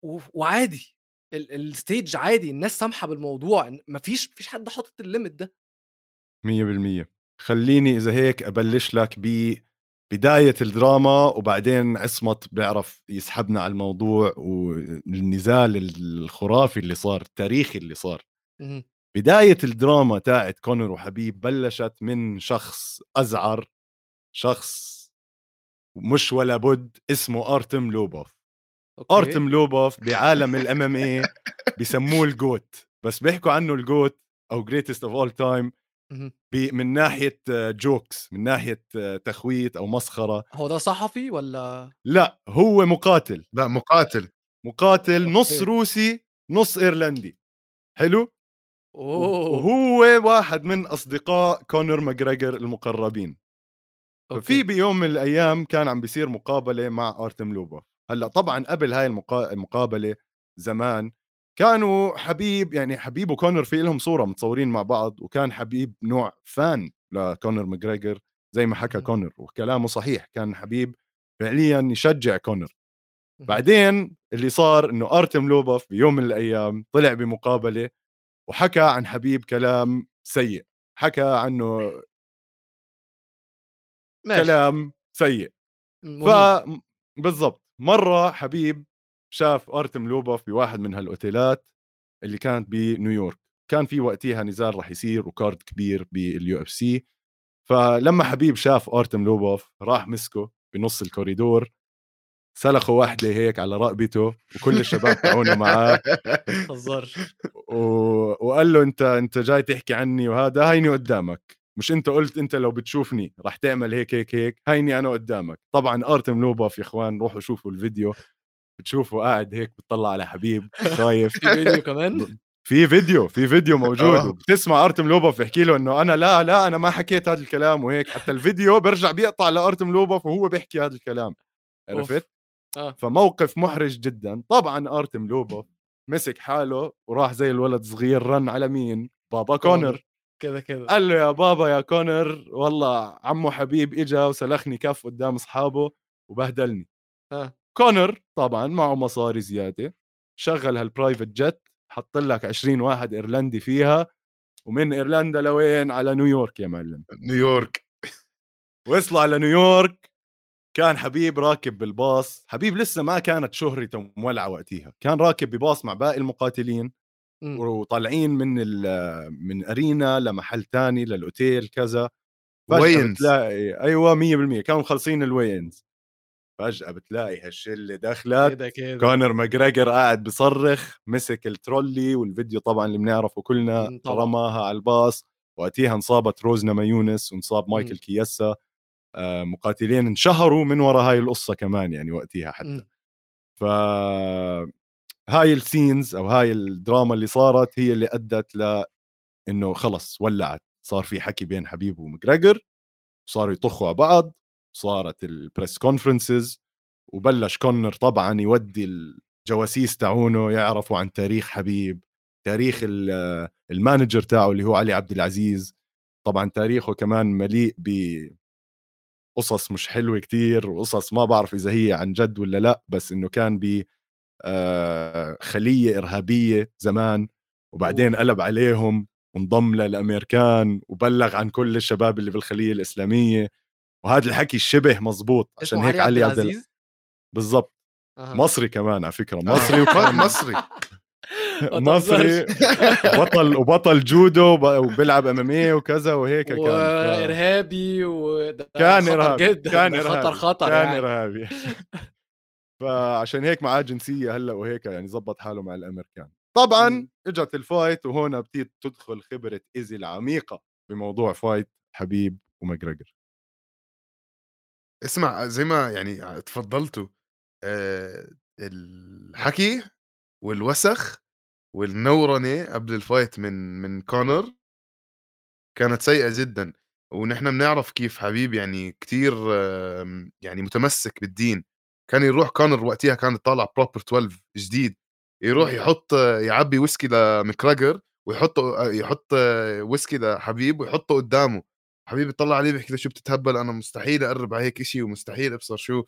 C: و... وعادي. ال... ال stage عادي الناس سامحة بالموضوع مفيش مفيش حد حاطط ال limit ده.
A: 100% خليني إذا هيك أبلش لك ببدايه الدراما وبعدين عصمت بيعرف يسحبنا على الموضوع والنزال الخرافي اللي صار التاريخي اللي صار.
C: مهم.
A: بداية الدراما تاعت كونر وحبيب بلشت من شخص أزعر شخص مش ولا بد اسمه أرتم لوبوف.
C: أوكي.
A: أرتم لوبوف بعالم ال MMA بسموه ال GOAT. بس بيحكوا عنه ال GOAT أو greatest of all
C: time.
A: من ناحية jokes من ناحية تخويت أو مسخرة.
C: هو ده صحفي ولا؟
A: لا هو مقاتل.
B: لا مقاتل.
A: مقاتل نص. روسي نص إيرلندي. حلو؟
C: أوه.
A: وهو واحد من أصدقاء كونر ماجريجر المقربين.
C: أوكي.
A: في بيوم من الأيام كان عم بيصير مقابلة مع أرتم لوبوف. هلأ طبعا قبل هاي المقا... المقابلة زمان كانوا حبيب يعني حبيب وكونر في لهم صورة متصورين مع بعض وكان حبيب نوع fan لكونر ماجريجر زي ما حكى. كونر وكلامه صحيح كان حبيب فعليا يشجع كونر. بعدين اللي صار إنه أرتم لوبوف بيوم من الأيام طلع بمقابلة وحكى عن حبيب كلام سيء حكى عنه
C: ماشي
A: كلام سيء ف. بالضبط مرة حبيب شاف أرتم لوبوف بواحد من هالأوتيلات اللي كانت بنيويورك كان في وقتها نزال رح يصير و card كبير بال UFC. فلما حبيب شاف ارتم لوبوف راح مسكه بنص الكوريدور سلخوا واحدة هيك على رقبته وكل الشباب تاعونه معاه. و... وقال له أنت أنت جاي تحكي عني وهذا هيني قدامك. مش أنت قلت أنت لو بتشوفني رح تعمل هيك هيك هيك هيني أنا قدامك طبعا أرتم لوبوف يا إخوان روحوا شوفوا الفيديو بتشوفوا قاعد هيك بتطلع على حبيب خايف
C: في فيديو كمان
A: في فيديو في فيديو موجود
B: آه.
A: وبتسمع أرتم لوبوف يحكي له إنه أنا لا لا أنا ما حكيت هذا الكلام وهيك حتى الفيديو بيرجع بيقطع لأرتم لوبوف وهو بيحكي هذا الكلام. عرفت؟
C: آه.
A: فموقف محرج جدا طبعا أرتم لوبوف مسك حاله وراح زي الولد صغير رن على مين؟ بابا كونر
C: كده كده
A: قال له يا بابا يا كونر والله عمو حبيب إجا وسلخني كف قدام أصحابه وبهدلني.
C: ها.
A: كونر طبعا معه مصاري زيادة شغل هال private jet حط لك 20 واحد إيرلندي فيها ومن إيرلندا لوين؟ على نيويورك يا معلم.
B: نيويورك.
A: وصلوا على نيويورك كان حبيب راكب بالباص. حبيب لسه ما كانت شهرته مولعة وقتها كان راكب بباص مع باقي المقاتلين.
C: مم.
A: وطالعين من ال- من arena لمحل تاني للأوتيل كذا فجأة
B: vans.
A: بتلاقي أيوه 100% كانوا مخلصين ال weigh-ins فجأة بتلاقي هالشلة دخلت
C: كده كده
A: كونر ماجريجر قاعد بصرخ مسك الترولي والفيديو طبعا اللي بنعرفه كلنا. رماها على الباص وقتها انصابت روز نامايونس وانصاب
C: مم.
A: مايكل كييسا آه، مقاتلين انشهروا من وراء هاي القصة كمان يعني وقتها حتى
C: مم.
A: ف هاي ال scenes أو هاي الدراما اللي صارت هي اللي أدت ل إنه خلص ولعت. صار في حكي بين حبيب ومجريجر صاروا يطخوا على بعض صارت ال press conferences وبلش كونر طبعا يودي الجواسيس تاعونه يعرفوا عن تاريخ حبيب تاريخ ال- المانجر تاعه اللي هو علي عبد العزيز. طبعا تاريخه كمان مليء بقصص مش حلوة كتير وقصص ما بعرف إذا هي عن جد ولا لأ بس إنه كان ب آه، خلية إرهابية زمان وبعدين. قلب عليهم وانضم للامريكان وبلغ عن كل الشباب اللي بالخلية الإسلامية وهذا الحكي شبه مزبوط عشان هيك علي عبد ال-
C: العزيز
A: بالضبط
C: أها.
A: مصري كمان على فكرة
B: مصري
A: مصري وكان
B: مصري
A: مصري. بطل وبطل جودو وب- وبيلعب MM وكذا وهيك كان ف-
C: وإرهابي
A: كان إرهابي
C: جدا
A: كان ارهابي
C: خطر خطر
A: كان
C: يعني.
A: إرهابي فعشان هيك معاه جنسية هلأ وهيك يعني زبط حاله مع الأمريكان. طبعا.
C: إجت
A: ال fight وهون بتيجي تدخل خبرة إيزي العميقة بموضوع fight حبيب وماجريجر.
B: اسمع زي ما يعني تفضلتوا آه، الحكي والوسخ والنورنه قبل ال fight من من كونر كانت سيئة جدا. ونحن بنعرف كيف حبيب يعني كتير آم، يعني متمسك بالدين. كان يروح كونر وقتها كان طالع Proper 12 جديد يروح يحط يعبي ويسكي لماكجريجر ويحط يحط ويسكي لحبيب ويحطه قدامه حبيب يطلع عليه بيحكي له شو بتتهبل أنا مستحيل أقرب على هيك شيء ومستحيل أبصر شو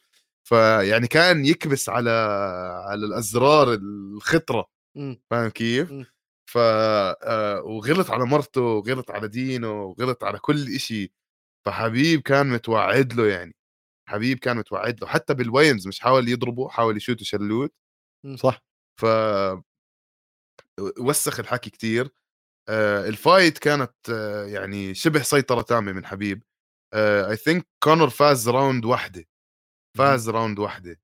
B: فيعني كان يكبس على على الأزرار الخطرة
C: مم.
B: فاهم كيف؟
C: مم.
B: ف آه، وغلط على مرته وغلط على دينه وغلط على كل إشي فحبيب كان متوعد له يعني حبيب كان متوعد له حتى بالوينز مش حاول يضربه حاول يشوته شلوت.
A: صح.
B: ف وسخ الحكي كتير. آه، ال fight كانت آه، يعني شبه سيطرة تامة من حبيب. I think كونر فاز round واحدة. فاز round واحدة.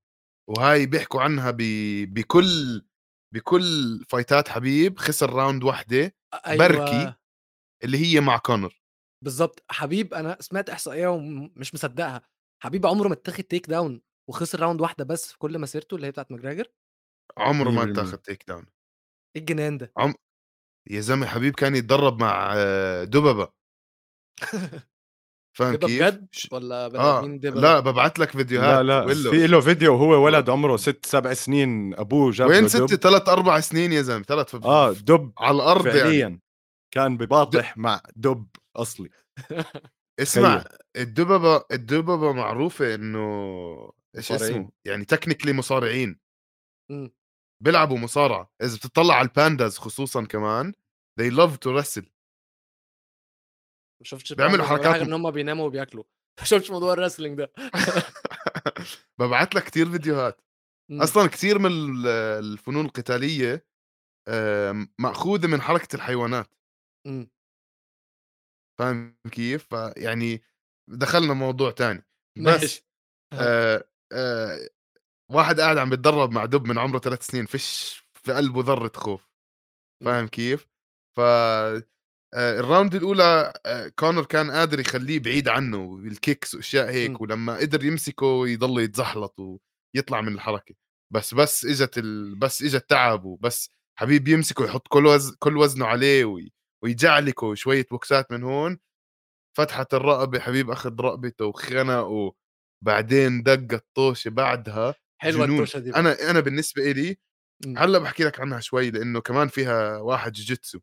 B: وهاي بيحكوا عنها ب... بكل بكل fightات حبيب خسر round واحدة
C: أيوه.
B: بركي. اللي هي مع كونر
C: بالظبط حبيب أنا سمعت إحصائية ومش مصدقها. حبيب عمره ما اتاخد takedown وخسر round واحدة بس في كل مسيرته اللي هي بتاعت ماجريجر؟
B: عمره ما
A: 100%.
B: اتاخذ takedown
C: إيه الجنان ده؟
B: يا زلمة حبيب كان يتدرب مع آه، دببه فاهم
C: دبا
B: كيف؟
C: بجد؟ ولا بني
B: آه
C: آدمين دبا
B: لا ببعت لك فيديوهات
A: لا لا
B: ويلو.
A: في له فيديو وهو ولد عمره ست سبع سنين أبوه جاب
B: وين ست؟
A: دب
B: ثلاث أربع سنين يا زلمة ثلاث
A: آه دب
B: على الأرض يعني.
A: فعليا. كان بباطح مع دب أصلي.
B: اسمع
A: تخيل.
B: الدببة الدببة معروفة إنه إيش
A: مصارعين.
B: اسمه يعني technically مصارعين
C: مم.
B: بيلعبوا مصارعة إذا بتطلع على ال pandas خصوصا كمان they love to wrestle
C: ما شفتش
B: بيعملوا حركات
C: إن هم بيناموا وبياكلوا ما شفتش موضوع ال wrestling ده
B: ببعت لك كثير فيديوهات
C: مم.
B: أصلا كثير من ال- الفنون القتالية آم، مأخوذة من حركة الحيوانات
C: مم.
B: فاهم كيف؟ فيعني دخلنا موضوع تاني. بس آه آه واحد قاعد عم بيتدرب مع دب من عمره ثلاث سنين فيش في قلبه ذرة خوف. فاهم كيف؟ ف ال round الأولى كونر كان قادر يخليه بعيد عنه ال kicks وأشياء هيك
C: م.
B: ولما قدر يمسكه يضل يتزحلط ويطلع من الحركة. بس بس إجت ال... بس إجت تعب وبس. حبيب يمسكه يحط كل وز... كل وزنه عليه وي... ويجعلكه شوية بوكسات من هون فتحت الرقبة حبيب أخذ رقبته وخنقه بعدين دق الطوشة بعدها
C: حلوة
B: جنون.
C: الطوشة دي.
B: أنا أنا بالنسبة إلي
C: م.
B: هلأ بحكي لك عنها شوي لأنه كمان فيها واحد جوجيتسو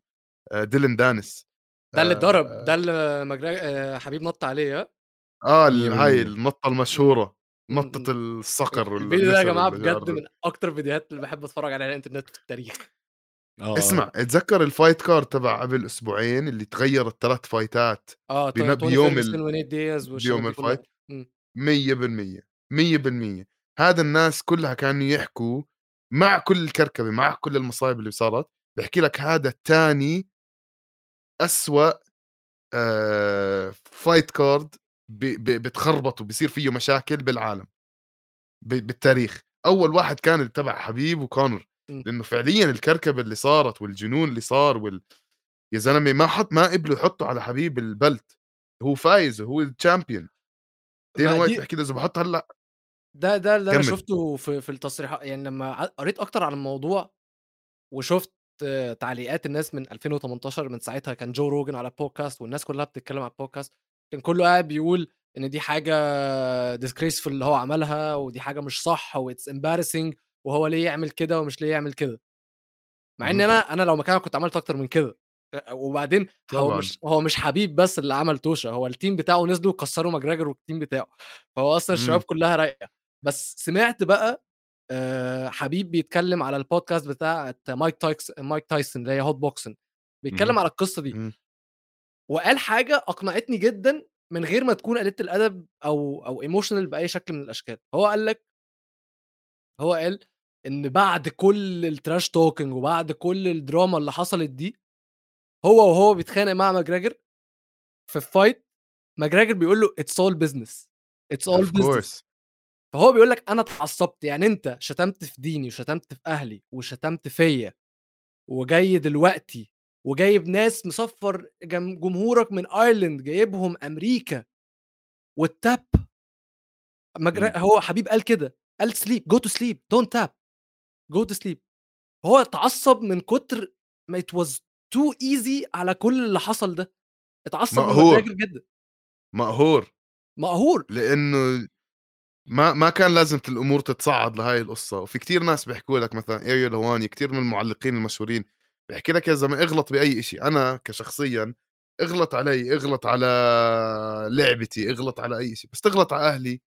B: آه، ديلن دانس
C: ده اللي
B: آه،
C: اتضرب ده اللي. آه، حبيب نط عليه؟
A: آه
B: ال- هاي. النطة المشهورة
C: م- نطة.
B: الصقر
C: الفيديو ده يا
B: جماعة
C: بجد. من أكتر الفيديوهات اللي بحب أتفرج عليها على الإنترنت في التاريخ
A: آه.
B: اسمع اتذكر ال fight card تبع قبل أسبوعين اللي تغيرت ثلاث فايتات آه
C: توني
B: بيوم ال- بيوم.
C: ال
B: fight
C: م.
B: مية بالمية مية بالمية هذا الناس كلها كانوا يحكوا مع كل الكركبة مع كل المصايب اللي صارت بحكي لك هذا الثاني أسوأ آه fight card ب- ب- بتخربط وبصير فيه مشاكل بالعالم ب- بالتاريخ أول واحد كان تبع حبيب وكونر. لأنه فعليا الكركبة اللي صارت والجنون اللي صار وال... يا زلمة ما حط ما قبلوا يحطوا على حبيب ال belt. هو فايز هو ال champion
C: دينا
B: وايت
C: دي-
B: بحكي إذا بحط هلأ
C: ده ده اللي
B: أنا.
C: شفته في في التصريحات يعني لما قريت أكتر عن الموضوع وشفت تعليقات الناس من 2018 من ساعتها كان جو روجن على بودكاست والناس كلها بتتكلم على البودكاست كان كله قاعد بيقول إن دي حاجة disgraceful اللي هو عملها ودي حاجة مش صح و it's embarrassing وهو ليه يعمل كده ومش ليه يعمل كده مع
B: إن.
C: أنا أنا لو مكانك كنت عملت أكتر من كده وبعدين هو
B: طبعاً.
C: مش هو مش حبيب بس اللي عمل طوشة هو ال team بتاعه نزلوا كسروا ماجراجر وال team بتاعه فهو أصلا
B: مم.
C: الشباب كلها رايقة بس سمعت بقى آه، حبيب بيتكلم على البودكاست بتاع مايك تايكس مايك تايسون اللي هي هوت بوكسن بيتكلم
B: مهم.
C: على القصة دي
B: مم.
C: وقال حاجة أقنعتني جدا من غير ما تكون قليلة الأدب أو أو emotional بأي شكل من الأشكال هو قال لك هو قال إن بعد كل ال trash talking وبعد كل الدراما اللي حصلت دي هو وهو بيتخانق مع ماجراجر في ال fight ماجراجر بيقول له it's all business
B: it's
C: all
B: business.
C: فهو بيقول لك أنا اتعصبت يعني أنت شتمت في ديني وشتمت في أهلي وشتمت فيا وجاي دلوقتي وجايب ناس مصفر جم- جمهورك من ايرلند جايبهم أمريكا وال tap
A: مجر...
C: هو حبيب قال كده قال sleep go to sleep don't tap go to sleep هو اتعصب من كتر ما it was too easy على كل اللي حصل ده. اتعصب
B: مقهور.
C: جدا.
B: مقهور.
C: مقهور.
B: لأنه ما ما كان لازم الأمور تتصعد لهاي القصة. وفي كتير ناس بيحكوا لك مثلا اريال هواني كتير من المعلقين المشهورين بيحكي لك يا زلمة اغلط بأي شيء أنا كشخصيا اغلط علي اغلط على لعبتي اغلط على أي شيء بس تغلط على أهلي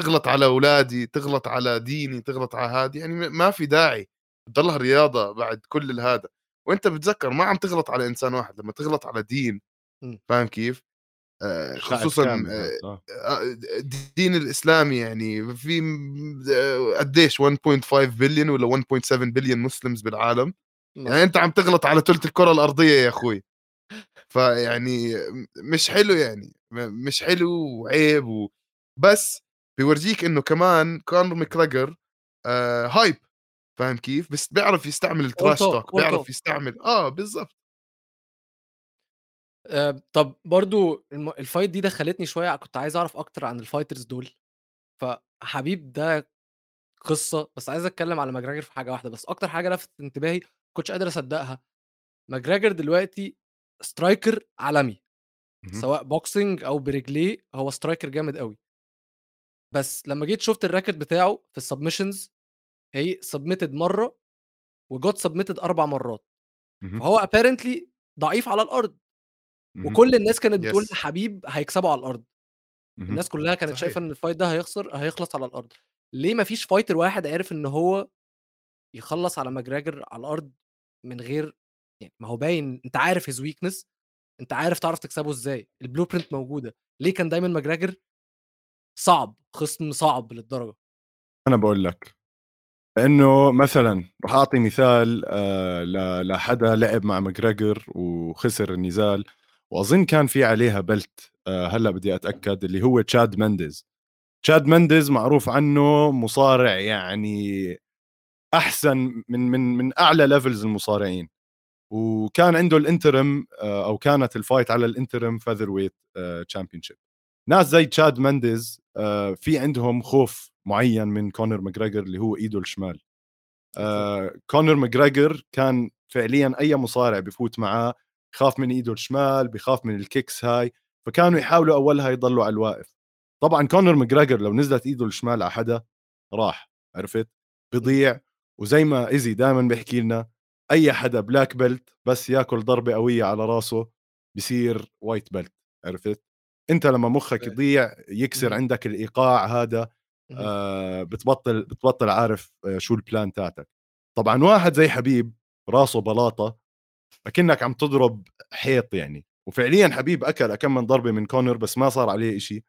B: تغلط على أولادي تغلط على ديني تغلط على هذه يعني ما في داعي. تضلها رياضه بعد كل الهذا. وأنت بتذكر ما عم تغلط على إنسان واحد لما تغلط على دين
C: م.
B: فاهم كيف؟ آه، خصوصا آه،
A: هذا، آه.
B: الدين الإسلامي يعني في قديش 1.5 بليون ولا 1.7 billion Muslims بالعالم. يعني أنت عم تغلط على ثلث الكرة الأرضية يا أخوي. فيعني مش حلو يعني. مش حلو وعيب و... بس بيورجيك إنه كمان كونر ماكراجر آه hype فاهم كيف؟ بس بيعرف يستعمل
C: ال
B: trash
C: talk
B: بيعرف. يستعمل آه بالضبط.
C: آه، طب برضو ال fight دي دخلتني شوية كنت عايز أعرف أكتر عن ال fighters دول. فحبيب ده قصة بس عايز أتكلم على ماجراجر في حاجة واحدة بس. أكتر حاجة لفتت انتباهي كنتش قادر أصدقها. ماجراجر دلوقتي striker عالمي. سواء boxing أو برجليه هو striker جامد قوي بس لما جيت شفت ال record بتاعه في ال submissions he submitted مرة و got submitted
A: أربع مرات.
C: فهو apparently ضعيف على
A: الأرض.
C: وكل الناس كانت بتقول
B: Yes.
C: حبيب هيكسبه على
A: الأرض.
C: الناس كلها كانت
B: صحيح.
C: شايفة إن ال fight ده هيخسر هيخلص على الأرض ليه ما فيش fighter واحد عرف إن هو يخلص على ماجراجر على الأرض من غير يعني ما هو باين أنت عارف his weakness أنت عارف تعرف تكسبه إزاي ال blueprint موجودة ليه كان دايما ماجراجر صعب خصم صعب للدرجة.
A: أنا بقول لك لأنه مثلا راح أعطي مثال آه، لحدا لعب مع ماجراجر وخسر النزال وأظن كان في عليها belt آه، هلأ بدي أتأكد اللي هو تشاد مندز تشاد مندز معروف عنه مصارع يعني أحسن من من من أعلى levels المصارعين. وكان عنده ال interim آه، أو كانت ال fight على ال interim featherweight championship ناس زي تشاد مندز آه، في عندهم خوف معين من كونر ماجريجر اللي هو إيده الشمال. آه، كونر ماجريجر كان فعليا أي مصارع بفوت معاه خاف من إيده الشمال بخاف من ال kicks هاي فكانوا يحاولوا أولها يضلوا على الواقف. طبعا كونر ماجريجر لو نزلت إيده الشمال على حدا راح عرفت؟ بضيع وزي ما إيزي دائما بيحكي لنا أي حدا black belt بس ياكل ضربة قوية على راسه بصير white belt عرفت؟ أنت لما مخك يضيع يكسر. عندك الإيقاع هذا. آه بتبطل بتبطل عارف آه شو ال plan تاعتك. طبعا واحد زي حبيب راسه بلاطة أكنك عم تضرب حيط يعني. وفعليا حبيب أكل كم من ضربة من كونر بس ما صار عليه إشي.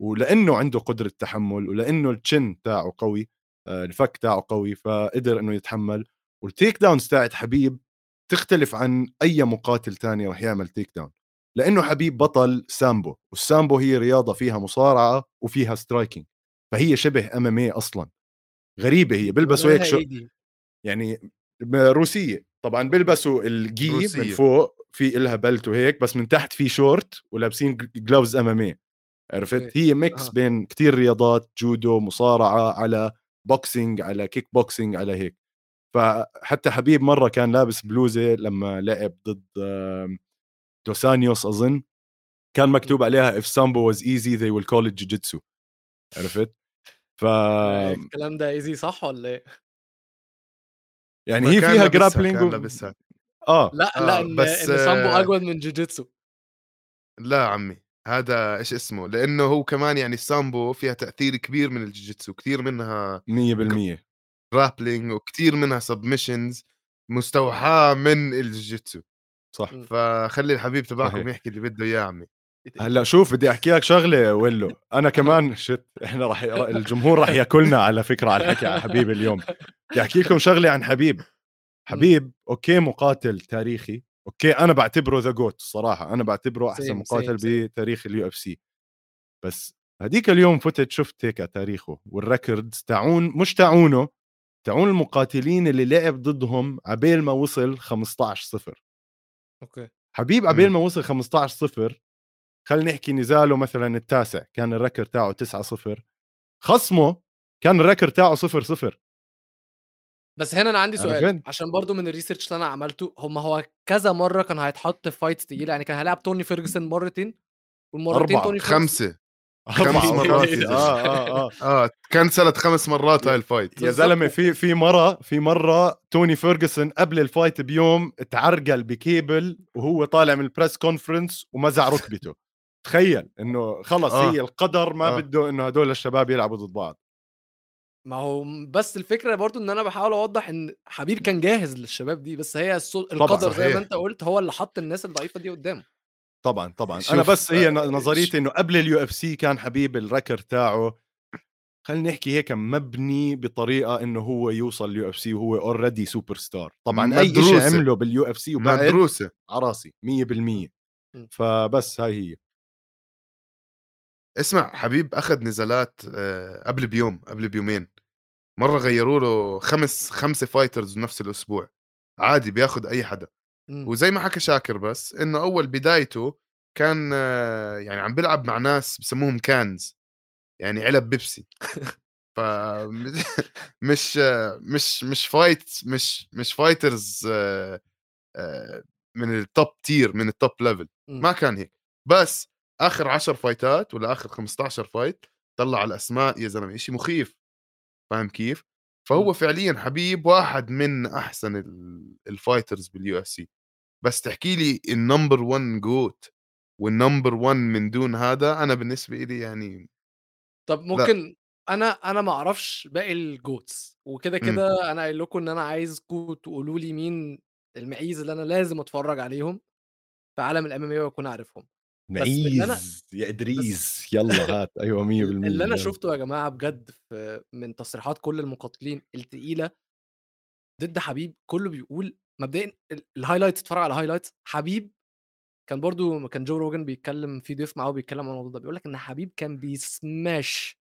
A: ولأنه عنده قدرة تحمل ولأنه ال chin تاعه قوي آه، الفك تاعه قوي فقدر إنه يتحمل. وال takedowns تاعت حبيب تختلف عن أي مقاتل تاني رح يعمل takedown لأنه حبيب بطل سامبو والسامبو هي رياضة فيها مصارعة وفيها striking فهي شبه MMA أصلا غريبة هي بيلبسوا هيك شو
C: إيه؟
A: يعني روسية طبعا بيلبسوا الجي من. فوق في إلها belt وهيك بس من تحت في شورت ولابسين gloves MMA عرفت
C: okay.
A: هي mix
C: أها.
A: بين كتير رياضات جودو مصارعة على boxing على كيك بوكسينج على هيك فحتى حبيب مرة كان لابس بلوزة لما لعب ضد دوسانيوس اظن كان مكتوب عليها if sambo was easy they will call it jiu-jitsu. عرفت؟ ف
C: آه، الكلام ده easy صح ولا إيه؟
A: يعني هي فيها
B: grappling
A: و... آه.
C: لا
B: آه،
C: لا إن
B: بس،
C: إن سامبو
B: آه،
C: اجود من جوجيتسو
B: لا عمي هذا إيش اسمه؟ لأنه هو كمان يعني السامبو فيها تأثير كبير من الجوجيتسو كثير منها
A: 100%
B: grappling وكثير منها submissions مستوحاه من الجوجيتسو
A: صح.
C: مم.
B: فخلي الحبيب تبعكم. يحكي اللي بده اياه عمي.
A: هلا شوف بدي أحكي لك شغلة ويلو أنا كمان shit إحنا راح الجمهور راح يأكلنا على فكرة على الحكي على حبيب اليوم. بدي أحكي لكم شغلة عن حبيب. حبيب okay مقاتل تاريخي. okay أنا بعتبره the GOAT الصراحه أنا بعتبره أحسن
C: Same,
A: مقاتل
C: same.
A: بتاريخ ال UFC بس هديك اليوم فتت شفت هيك تاريخه وال records تاعون مش تاعونه تاعون المقاتلين اللي لعب ضدهم عبيل ما وصل 15 صفر.
C: okay.
A: حبيب عبيل ما وصل 15 صفر خلينا نحكي نزاله مثلا التاسع كان ال record تاعه 9 صفر خصمه كان ال record تاعه 0 0
C: بس هنا أنا عندي سؤال
A: عرفت؟
C: عشان برضو من ال research اللي أنا عملته هم هو كذا مرة كان هيتحط في fights تقيلة؟ يعني كان هيلعب توني فيرجسون مرتين والمرتين
A: أربعة،
C: توني فيرجسون
A: خمسة.
B: خمس مرات
A: آه آه آه
B: آه كنسلت خمس مرات هاي ال
A: fight
C: يا.
A: زلمة في في مرة في مرة توني فيرجسون قبل ال fight بيوم تعرقل بكيبل وهو طالع من ال press conference ومزع ركبته تخيل إنه خلص
B: آه.
A: هي القدر ما
B: آه.
A: بده إنه هدول الشباب يلعبوا ضد بعض
C: ما هو بس الفكرة برضو إن أنا بحاول أوضح إن حبيب كان جاهز للشباب دي بس هي. القدر زي. ما أنت قلت هو اللي حط الناس الضعيفة دي قدامه
A: طبعا طبعا. أنا بس هي
B: آه،
A: نظريتي إنه قبل ال UFC كان حبيب ال record تاعه. خلينا نحكي هيك مبني بطريقة إنه هو يوصل ال UFC وهو already superstar طبعا أي شيء. عمله بال UFC وبعد
B: مدروسة.
A: على راسي 100%
C: م.
A: فبس هاي هي.
B: اسمع حبيب أخذ نزالات آه، قبل بيوم قبل بيومين. مرة غيروا له خمس خمسة fighters بنفس الأسبوع. عادي بياخذ أي حدا. وزي ما حكى شاكر بس إنه أول بدايته كان آه، يعني عم بيلعب مع ناس بسموهم cans يعني علب بيبسي ف مش مش مش fight مش مش fighters آه، آه، من ال top tier من ال top
C: level.
B: ما كان هيك بس آخر 10 فايتات ولا آخر 15 fight طلع على الأسماء يا زلمة شيء مخيف فاهم كيف؟ فهو. فعليا حبيب واحد من أحسن ال- ال fighters بال UFC بس تحكي لي ال number 1 GOAT وال number 1 من دون هذا أنا بالنسبة لي يعني
C: طب ممكن أنا أنا ما أعرفش باقي ال GOATs وكده
B: مم.
C: كده أنا قايل لكم إن أنا عايزكم تقولوا لي مين المعيز اللي أنا لازم أتفرج عليهم في عالم ال MMA وأكون عارفهم باللي أنا-
A: معيز يا إدريس يلا هات أيوه 100%
C: اللي
A: أنا.
C: شفته يا جماعة بجد في من تصريحات كل المقاتلين التقيلة ضد حبيب كله بيقول مبدئيا ال- ال highlights اتفرج على highlights حبيب كان برضو كان جو روجن بيتكلم في ضيف معاه بيتكلم عن الموضوع ده. بيقول لك إن حبيب كان بيسماش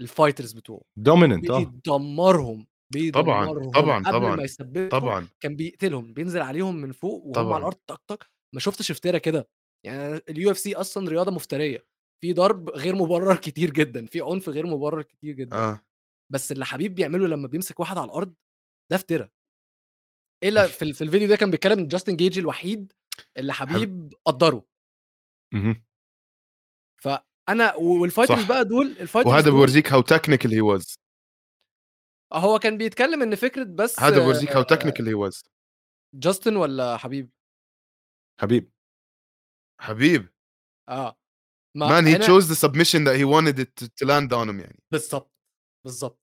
C: ال fighters بتوعه.
A: dominant آه.
C: بيدمرهم
B: طبعاً،
C: بيدمرهم
B: طبعاً،
C: قبل
B: طبعاً،
C: ما يثبتهم
B: طبعا.
C: كان بيقتلهم بينزل عليهم من فوق وهم
B: طبعاً.
C: على الأرض طق طق. ما شفتش افتراء كده. يعني ال UFC أصلا رياضة مفترية. في ضرب غير مبرر كتير جدا. في عنف غير مبرر كتير جدا.
B: آه.
C: بس اللي حبيب بيعمله لما بيمسك واحد على الأرض ده افتراء إلا في, في الفيديو ده كان بيتكلم إن جاستن جيج الوحيد اللي حبيب قدره. فأنا وال
B: fighters.
C: بقى دول ال
B: fighters
C: وهذا
B: بورجيك how technical he was
C: هو كان بيتكلم إن فكرة بس
B: هذا بورجيك how technical he was
C: جاستن ولا حبيب؟
A: حبيب.
B: حبيب. آه. man
C: he
B: chose the submission that he wanted it to, to land on him يعني.
C: بالظبط بالظبط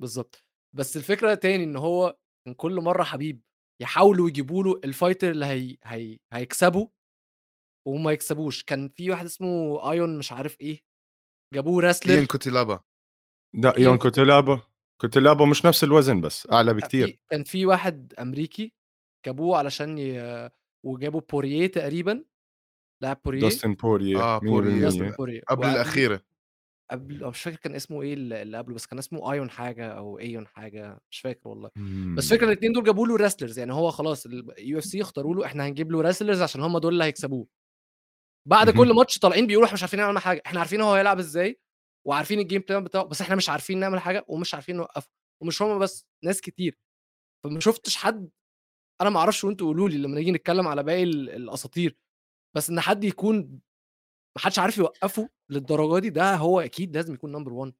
C: بالظبط بس الفكرة تاني إن هو كان كل مرة حبيب يحاولوا يجيبوا له ال fighter اللي هي... هي... هيكسبه وما يكسبوش. كان في واحد اسمه ايون مش عارف إيه جابوه wrestler
B: إيان كوتيلابا
A: لا
C: إيه.
A: يون كوتيلابا كوتيلابا مش نفس الوزن بس
C: أعلى
A: بكتير.
C: كان في واحد أمريكي جابوه علشان ي... وجابوا بوريه تقريبا. لاعب بوريه
A: داستن بوريه
B: آه،
A: 100%
B: بوريه.
C: داستن بوريه
B: قبل الأخيرة.
C: قبل أو مش فاكر كان اسمه إيه اللي اللي قبله بس كان اسمه ايون حاجة أو ايون حاجة مش فاكر والله. بس فكره الاثنين دول جابوا له wrestlers يعني هو خلاص ال UFC اختاروا له إحنا هنجيب له wrestlers عشان هم دول اللي هيكسبوه. بعد. كل ماتش طالعين بيقولوا إحنا مش عارفين نعمل حاجة إحنا عارفين هو هيلعب إزاي وعارفين ال game plan بتاعه بس إحنا مش عارفين نعمل حاجة ومش عارفين نوقفه ومش هم بس ناس كتير. فما شفتش حد أنا ما أعرفش وأنتوا قولوا لي لما نيجي نتكلم على باقي ال- الأساطير بس إن حد يكون ما حدش عارف يوقفه للدرجة دي ده هو أكيد لازم يكون number 1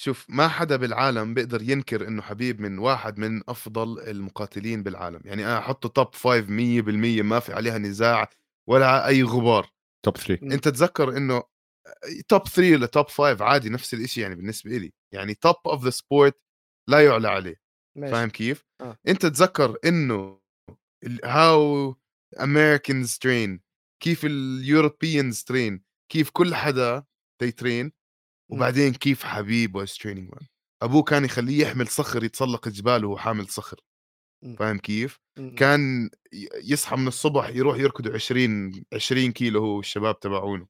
B: شوف ما حدا بالعالم بيقدر ينكر إنه حبيب من واحد من أفضل المقاتلين بالعالم يعني أنا احطه توب 5 100% ما في عليها نزاع ولا أي غبار
A: top 3
C: مم.
B: أنت تذكر إنه top 3 ل top 5 عادي نفس الشيء يعني بالنسبة لي يعني top of the sport لا يعلى عليه
C: ماشي
B: فاهم كيف؟
C: آه.
B: أنت تذكر إنه how Americans train كيف ال Europeans train كيف كل حدا train وبعدين كيف حبيب was training man أبوه كان يخليه يحمل صخر يتسلق جبال وهو حامل صخر. فاهم كيف؟ كان يصحى من الصبح يروح يركض 20 20 كيلو هو والشباب تبعونه.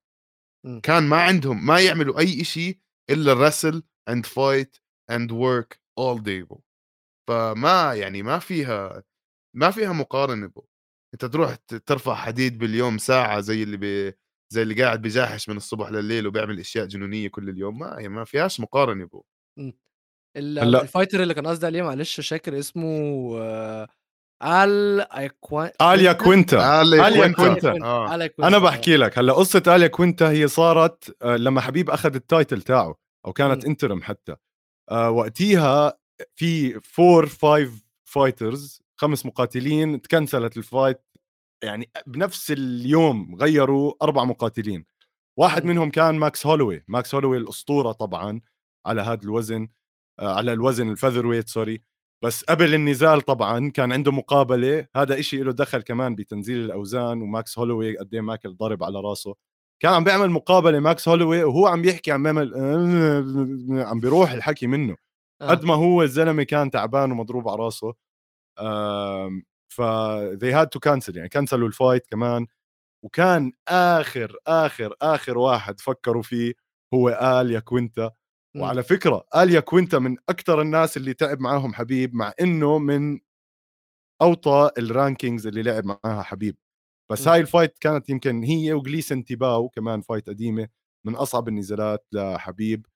B: كان ما عندهم ما يعملوا أي شيء إلا wrestle and fight and work all day فما يعني ما فيها ما فيها مقارنة بو. أنت تروح ترفع حديد باليوم ساعة زي اللي بي زي اللي قاعد بجاحش من الصبح لليل وبيعمل أشياء جنونية كل اليوم ما هي ما فيهاش مقارنة بو.
C: ال-
A: هلا-
C: ال fighter اللي كان قصدي عليه معلش شاكر اسمه آل ايكوان
B: آل
A: ياكوينتا.
B: آل
A: ياكوينتا.
B: آه.
A: أنا بحكي لك هلأ قصة آل ياكوينتا هي صارت آه، لما حبيب أخذ ال title تاعه أو كانت. interim حتى آه، وقتيها في four five fighters خمس مقاتلين تكنسلت ال fight يعني بنفس اليوم غيروا أربع مقاتلين. واحد. منهم كان ماكس هولوي ماكس هولوي الأسطورة طبعا على هذا الوزن آه، على الوزن ال featherweight sorry. بس قبل النزال طبعا كان عنده مقابلة هذا إشي له دخل كمان بتنزيل الأوزان وماكس هولوي قد إيه ماكل ضرب على راسه. كان عم بيعمل مقابلة ماكس هولوي وهو عم بيحكي عم بيعمل عم بيروح الحكي منه. قد ما هو الزلمة كان تعبان ومضروب على راسه. ف they had to cancel يعني كنسلوا ال fight كمان وكان آخر آخر آخر واحد فكروا فيه هو آل ياكوينتا
C: مم.
A: وعلى فكرة آل ياكوينتا من أكثر الناس اللي تعب معاهم حبيب مع إنه من أوطى ال rankings اللي لعب معاها حبيب بس
C: م.
A: هاي ال fight كانت يمكن هي وجليسن تيباو كمان fight قديمة من أصعب النزالات لحبيب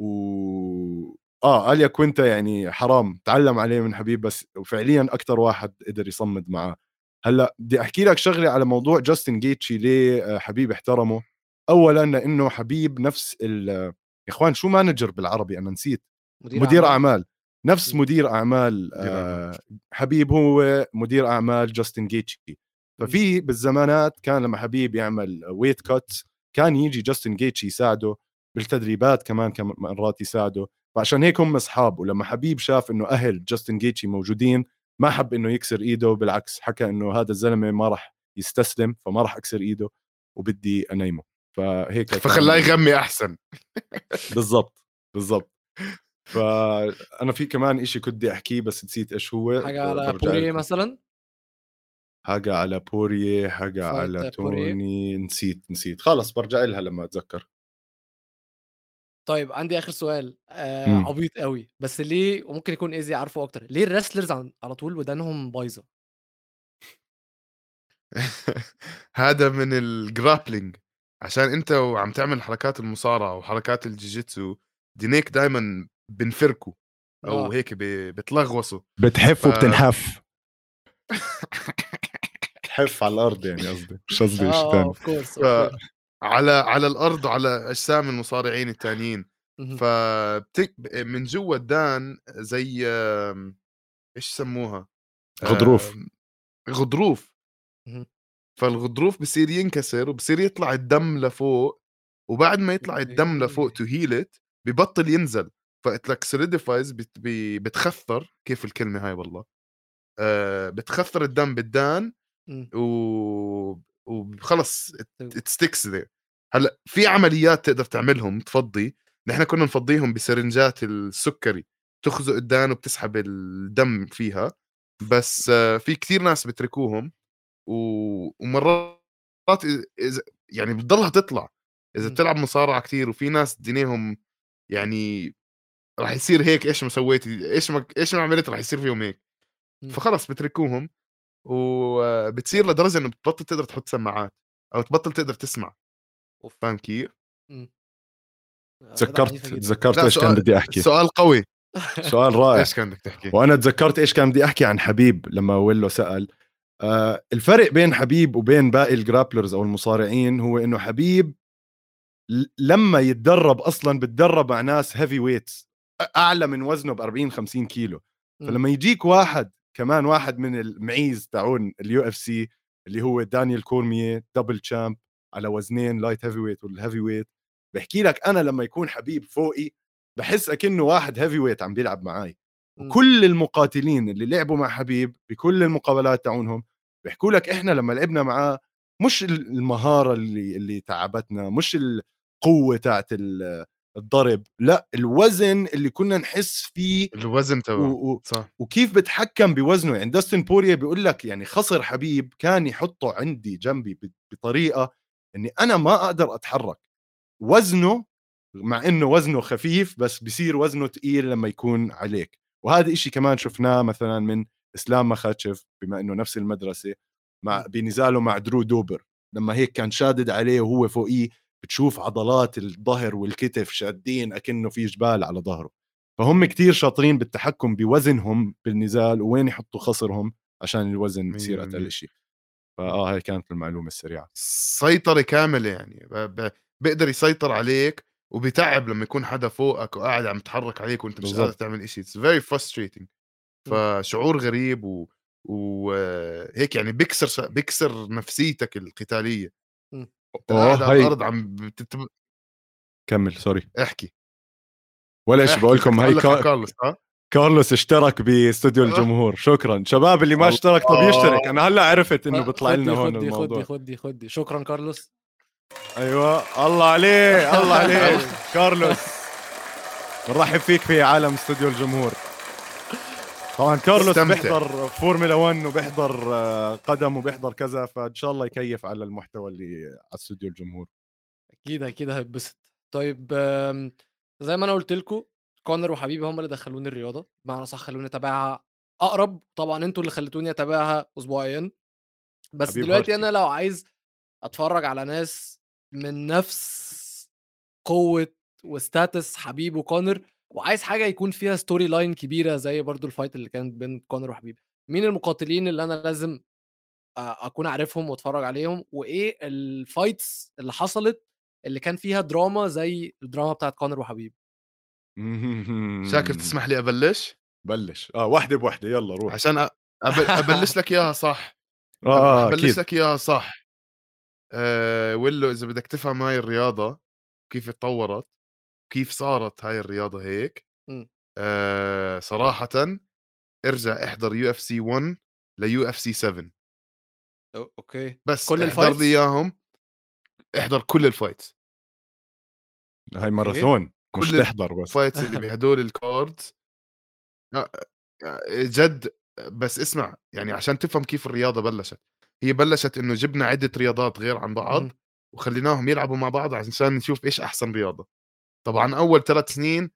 A: و آه آل ياكوينتا يعني حرام تعلم عليه من حبيب بس فعليا أكثر واحد قدر يصمد معاه. هلأ بدي أحكي لك شغلة على موضوع جاستن جيتشي ليه آه، حبيب احترمه. اولا لأنه حبيب نفس ال يا إخوان شو manager بالعربي؟ أنا نسيت. مدير, مدير أعمال. نفس. مدير
B: أعمال
A: آه حبيب هو مدير أعمال جاستن جيتشي. ففي بالزمانات كان لما حبيب يعمل weight cut كان يجي جاستن جيتشي يساعده بالتدريبات كمان كم مرات يساعده. فعشان هيك هم أصحاب ولما حبيب شاف إنه أهل جاستن جيتشي موجودين ما حب إنه يكسر إيده بالعكس حكى إنه هذا الزلمة ما راح يستسلم فما راح أكسر إيده وبدي أنيمه. فهيك
B: فخلاه يغمي أحسن.
A: بالضبط بالضبط. فأنا في كمان إشي كنت بدي أحكيه بس نسيت إيش هو
C: حاجة على
A: بورية.
C: مثلا؟
A: حاجة على بورية حاجة على
C: بورية.
A: توني نسيت نسيت. خلص برجع لها لما أتذكر.
C: طيب عندي آخر سؤال آآ
A: إمم.
C: عبيط أوي، بس ليه وممكن يكون إيزي عارفه أكتر، ليه عن على طول ودانهم بايظة؟
B: هذا من ال grappling عشان أنت وعم تعمل حركات المصارعة وحركات الجيجيتسو دينيك دائما بنفركوا أو
C: آه.
B: هيك ب- بتلغوصوا.
A: بتحف
B: ف-
A: وبتنحف. تحف على الأرض يعني قصدي مش قصدي شيء
C: آه،
A: ثاني
B: ف-. على على الأرض وعلى أجسام المصارعين التانيين
C: اهم.
B: فبتك من جوا الدان زي إيش سموها
A: غضروف.
B: آم، غضروف. فالغضروف بصير ينكسر وبصير يطلع الدم لفوق وبعد ما يطلع الدم لفوق.
C: to
B: heal it ببطل ينزل ف it like solidifies بتخثر كيف الكلمة هاي والله آه بتخثر الدم بالدان
C: إمم.
B: و وخلص it sticks there هلأ في عمليات تقدر تعملهم تفضي نحن كنا نفضيهم بسرنجات السكري تخزق الدان وبتسحب الدم فيها بس في كثير ناس بتركوهم. ومرات إذا- إذا يعني بتضلها تطلع
C: إذا.
B: بتلعب مصارعة كثير وفي ناس دينيهم يعني راح يصير هيك إيش ما سويتي إيش ما إيش ما عملت راح يصير فيهم هيك. فخلص بتركوهم وبتصير لدرجة إنه بتبطل تقدر تحط سماعات أو تبطل تقدر تسمع. فاهم كيف؟
C: إمم. آه،
A: تذكرت. تذكرت إيش كان
B: سؤال-
A: بدي أحكي
B: سؤال قوي
A: سؤال رائع
B: إيش كان بدك تحكي؟
A: وأنا تذكرت إيش كان بدي أحكي عن حبيب لما ويلو سأل آه الفرق بين حبيب وبين باقي ال grapplers أو المصارعين هو إنه حبيب لما يتدرب أصلا بتدرب مع ناس heavyweights أعلى من وزنه ب 40 50 كيلو
C: مم.
A: فلما يجيك واحد كمان واحد من المعيز تاعون ال UFC اللي هو دانيال كورمييه double champ على وزنين light heavyweight وال heavyweight بحكي لك أنا لما يكون حبيب فوقي بحس أكنه واحد heavyweight عم بيلعب معي
C: مم.
A: وكل المقاتلين اللي لعبوا مع حبيب بكل المقابلات تاعونهم بيحكوا لك إحنا لما لعبنا معاه مش المهارة اللي اللي تعبتنا مش القوة تاعت ال- الضرب لأ الوزن اللي كنا نحس فيه
B: الوزن. تبعه
A: و...
B: صح.
A: وكيف بتحكم بوزنه يعني داستن بوريا بيقول لك يعني خصر حبيب كان يحطه عندي جنبي ب- بطريقة إني أنا ما أقدر أتحرك. وزنه مع إنه وزنه خفيف بس بصير وزنه تقيل لما يكون عليك. وهذا إشي كمان شفناه مثلا من إسلام مخاتشف بما إنه نفس المدرسة مع بنزاله مع درو دوبر. لما هيك كان شادد عليه وهو فوقيه بتشوف عضلات الظهر والكتف شادين أكنه في جبال على ظهره فهم كتير شاطرين بالتحكم بوزنهم بالنزال ووين يحطوا خصرهم عشان الوزن اتقل
B: بالمية.
A: شيء فآه هاي كانت المعلومة السريعة
B: سيطرة كاملة يعني. بيقدر يسيطر عليك وبيتعب لما يكون حدا فوقك وقاعد عم يتحرك عليك وأنت مش. قادر تعمل شيء it's very frustrating فشعور غريب و وهيك يعني بيكسر بيكسر نفسيتك
C: القتالية.
B: أنت قاعد على
A: هاي
B: الأرض عم بتت...
A: كمل سوري
B: احكي.
A: ولا
B: احكي،
A: بقول لكم
B: على
A: كا...
B: كارلوس ها؟
A: كارلوس اشترك باستوديو
B: آه.
A: الجمهور شكرا. شباب اللي ما. اشترك طب يشترك. أنا هلأ عرفت إنه
C: آه،
A: بيطلع لنا هون
C: خدي
A: الموضوع.
C: خدي خدي خدي شكرا كارلوس.
A: أيوه. الله عليه الله عليه. كارلوس بنرحب فيك في عالم استوديو الجمهور. طبعا كارلوس
B: استمتع.
A: بيحضر فورمولا 1 وبيحضر آه، قدم وبيحضر كذا فإن شاء الله يكيف على المحتوى اللي على استوديو الجمهور.
C: أكيد أكيد هيتبسط. طيب زي ما أنا قلت لكم كونر وحبيب هم اللي دخلوني الرياضة. بمعنى صح خلوني أتابعها أقرب. طبعا أنتوا اللي خليتوني أتابعها اسبوعيا. بس دلوقتي
A: هارتي.
C: أنا لو عايز أتفرج على ناس من نفس قوة و stats حبيب وكونر وعايز حاجة يكون فيها storyline كبيرة زي برضو ال fight اللي كانت بين كونر وحبيب. مين المقاتلين اللي أنا لازم أكون عارفهم وأتفرج عليهم؟ وإيه ال fights اللي حصلت اللي كان فيها دراما زي الدراما بتاعت كونر وحبيب؟
B: شاكر تسمح لي أبلش؟
A: بلش. آه واحدة بوحده يلا روح.
B: عشان. أبلش لك إياها صح.
A: آه
B: أبلش
A: أكيد.
B: لك إياها صح. أه ولو إذا بدك تفهم هاي الرياضة كيف اتطورت كيف صارت هاي الرياضة هيك. أه صراحة ارجع احضر UFC 1 ل UFC 7
C: أو- okay.
B: بس
C: كل
B: احضر؟ لي إياهم احضر كل ال fights
A: هاي ماراثون مش
B: كل
A: تحضر بس.
B: ال fights اللي بهدول ال cards آه، آه، جد بس اسمع يعني عشان تفهم كيف الرياضة بلشت. هي بلشت إنه جبنا عدة رياضات غير عن بعض
C: مم.
B: وخليناهم يلعبوا مع بعض عشان نشوف إيش أحسن رياضة. طبعا أول ثلاث سنين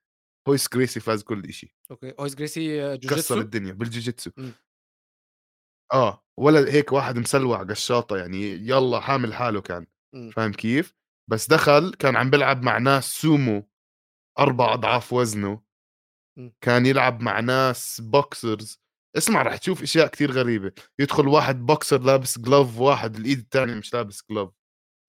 B: رويس جريسي فاز كل شيء
C: okay رويس جريسي
B: كسر
C: جوجيتسو؟
B: الدنيا بالجوجيتسو.
C: مم.
B: آه ولا هيك واحد مسلوع قشاطة يعني يلا حامل حاله كان.
C: مم.
B: فاهم كيف؟ بس دخل كان عم بيلعب مع ناس سومو أربع أضعاف وزنه.
C: مم.
B: كان يلعب مع ناس boxers اسمع رح تشوف إشياء كتير غريبة. يدخل واحد بوكسر لابس glove واحد الإيد الثانية مش لابس glove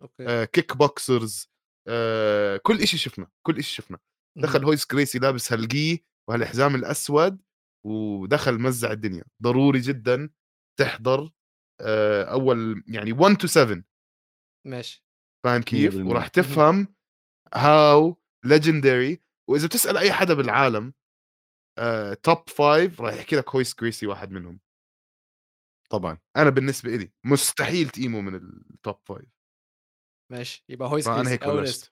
C: okay.
B: آه kickboxers آه كل إشي شفنا كل إشي شفنا. دخل هويس جريسي لابس هال gi وهالحزام الأسود ودخل مزع الدنيا. ضروري جدا تحضر آه أول يعني 1 to 7
C: ماشي.
B: فاهم كيف
A: 100%.
B: وراح تفهم how legendary وإذا بتسأل أي حدا بالعالم top five راح يحكي لك هويس جريسي واحد منهم.
A: طبعا.
B: أنا بالنسبة لي مستحيل تقيمه من ال top five
C: ماشي يبقى هويس اسم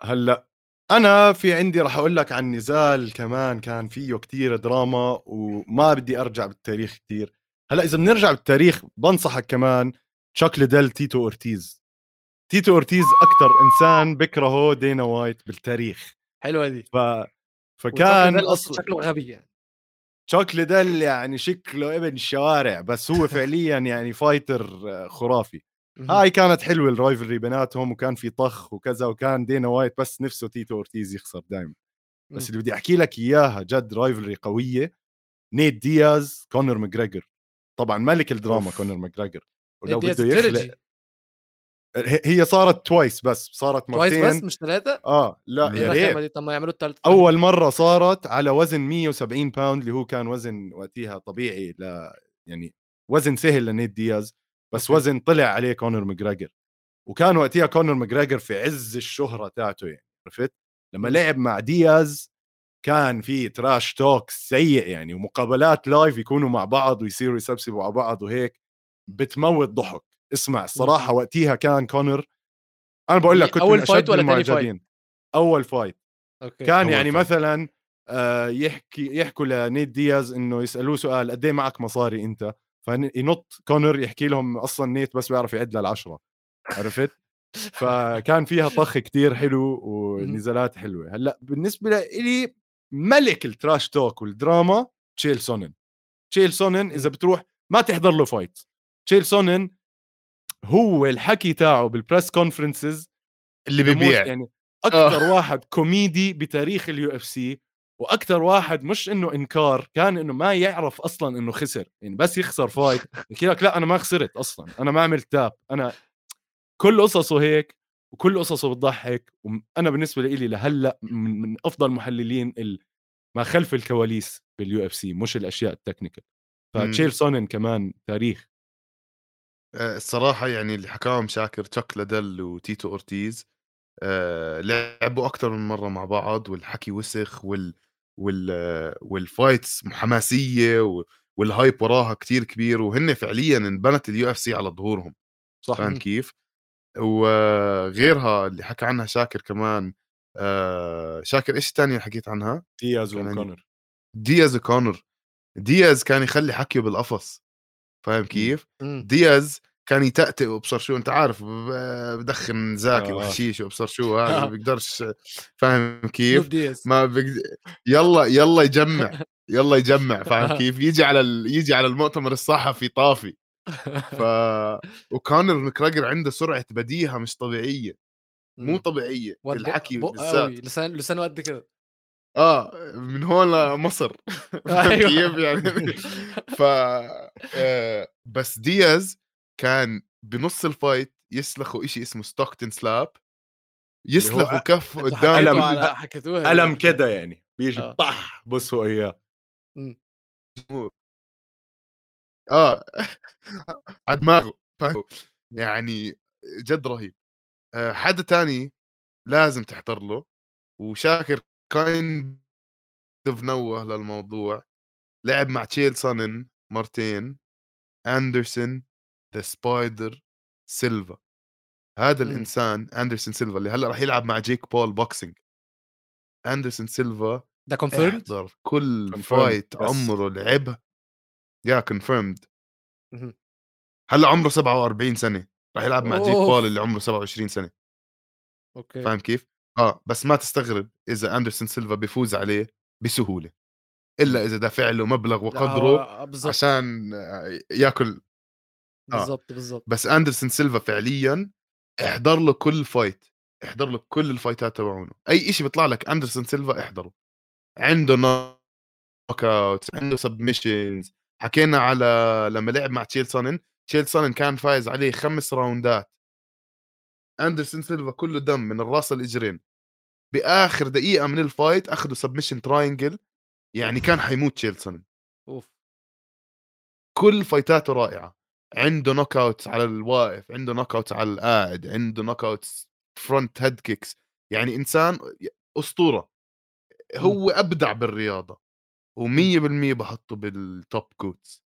A: هلأ أنا في عندي راح أقول لك عن نزال كمان كان فيه كتير دراما وما بدي أرجع بالتاريخ كتير. هلأ إذا بنرجع بالتاريخ بنصحك كمان تشاك ليدل تيتو أورتيز. تيتو أورتيز أكثر إنسان بكرهه دينا وايت بالتاريخ.
C: حلوة دي.
A: ف فكان أصلا
C: شكله غبي يعني.
A: تشاك ليدل يعني شكله ابن الشوارع بس هو فعليا يعني fighter خرافي. هاي كانت حلوة ال rivalry بيناتهم وكان في طخ وكذا وكان دينا وايت بس نفسه تيتو أورتيز يخسر دائما بس. اللي بدي أحكي لك إياها جد rivalry قوية. نيت دياز كونر ماجريجر. طبعا ملك الدراما
B: أوف.
A: كونر ماجريجر. ولو بده يخلق. هي صارت twice بس صارت
C: twice
A: مرتين.
C: بس مش ثلاثة؟
A: آه لا يا ريت.
C: طب ما يعملوا الثالثه
A: أول مرة صارت على وزن 170 باوند اللي هو كان وزن وقتها طبيعي ل يعني وزن سهل لنيت دياز. بس
C: okay.
A: وزن طلع عليه كونر ماجريجر وكان وقتها كونر ماجريجر في عز الشهرة تاعته يعني عرفت لما. لعب مع دياز كان في trash talk سيء يعني ومقابلات live يكونوا مع بعض ويصيروا يسبسبوا على بعض وهيك بتموت ضحك اسمع
C: الصراحة.
A: وقتها كان كونر أنا بقول لك كنت من fight
C: ولا تاني
A: fight؟ أول fight
C: okay
A: كان
B: أول
A: يعني
B: fight.
A: مثلا آه، يحكي يحكوا لنيت دياز إنه يسألوه سؤال قد إيه معك مصاري أنت فينط كونر يحكي لهم أصلا نيت بس بيعرف يعد للعشرة عرفت؟ فكان فيها طخ كتير حلو ونزالات حلوة. هلأ بالنسبة لي ملك ال trash talk والدراما تشيل سونن. تشيل سونن إذا بتروح ما تحضر له fight. تشيل سونن هو الحكي تاعه بال
B: press
A: conferences اللي
B: ببيع
A: يعني أكثر
B: آه.
A: واحد كوميدي بتاريخ ال UFC وأكثر واحد مش إنه إنكار كان إنه ما يعرف أصلا إنه خسر يعني بس يخسر fight يحكي لك لا أنا ما خسرت أصلا أنا ما عملت tap أنا كل قصصه هيك وكل قصصه بتضحك وأنا بالنسبة لي لهلأ من, من أفضل محللين ما خلف الكواليس بال UFC مش الأشياء ال
B: technical.
A: فتشيل سونن كمان تاريخ
B: آه، الصراحة يعني اللي حكاهم شاكر تشاك ليدل وتيتو أورتيز آه، لعبوا أكثر من مرة مع بعض والحكي وسخ وال وال وال fights حماسية وال hype وراها كتير كبير وهن فعليا انبنت ال UFC على ظهورهم
A: صح
B: فاهم. كيف؟ وغيرها اللي حكى عنها شاكر كمان آه، شاكر إيش الثانية اللي حكيت عنها؟
A: دياز وكونر
B: دياز وكونر دياز كان يخلي حكيه بالقفص فاهم كيف؟
C: مم.
B: دياز كان يتأتئ وابصر شو أنت عارف بدخن زاكي
A: آه.
B: وحشيش وابصر شو هذا ما
C: آه.
B: بيقدرش فاهم كيف؟ ما بقد... يلا يلا يجمع يلا يجمع فاهم كيف؟ يجي على ال... يجي على المؤتمر الصحفي طافي ف وكونر مكراجر عنده سرعة بديهة مش طبيعية مو.
C: طبيعية بق
B: بالذات
C: لسان لسانه قد كده
B: آه من هون لمصر
C: أيوة.
B: كيف يعني ف آه، بس دياز كان بنص الفايت يسلخوا إشي اسمه ستوكتن سلاب يسلخوا كف قدام
A: ألم.
C: حكيتوها
A: الم كده يعني بيجي
C: آه.
A: طح بصوا اياه
B: آه على دماغه؟ يعني جد رهيب آه، حدا تاني لازم تحضر له وشاكر كايند نوه للموضوع لعب مع تشيل سونن مرتين اندرسون the spider سيلفا هذا
C: مم.
B: الإنسان اندرسون سيلفا اللي هلأ راح يلعب مع جيك بول boxing اندرسون سيلفا
C: ده confirmed
B: احضر كل
A: Confirmed.
B: fight
A: بس.
B: عمره لعبها يا
C: confirmed.
B: هلأ عمره 47 سنة راح يلعب مع جيك
C: أوف.
B: بول اللي عمره 27 سنة
C: أوكي
B: فاهم كيف؟ آه بس ما تستغرب إذا اندرسون سيلفا بيفوز عليه بسهولة إلا إذا دافع له مبلغ وقدره
C: بالظبط
B: عشان آه، ياكل آه.
C: بالظبط بالظبط
B: بس أندرسون سيلفا فعليا احضر له كل fight احضر له كل ال fightات تبعونه. أي شيء بيطلع لك أندرسون سيلفا احضره. عنده knockout عنده submissions حكينا على لما لعب مع تشيل سونن تشيل سونن كان فايز عليه خمس roundات. أندرسون سيلفا كله دم من الراس للإجرين. بآخر دقيقة من ال fight أخذوا submission triangle يعني كان حيموت تشيل سونن.
C: أوف.
B: كل fightاته رائعة. عنده knockout على الواقف عنده knockout على القاعد عنده knockout front head kicks يعني إنسان أسطورة. هو أبدع بالرياضة و100% بحطه بال top GOATs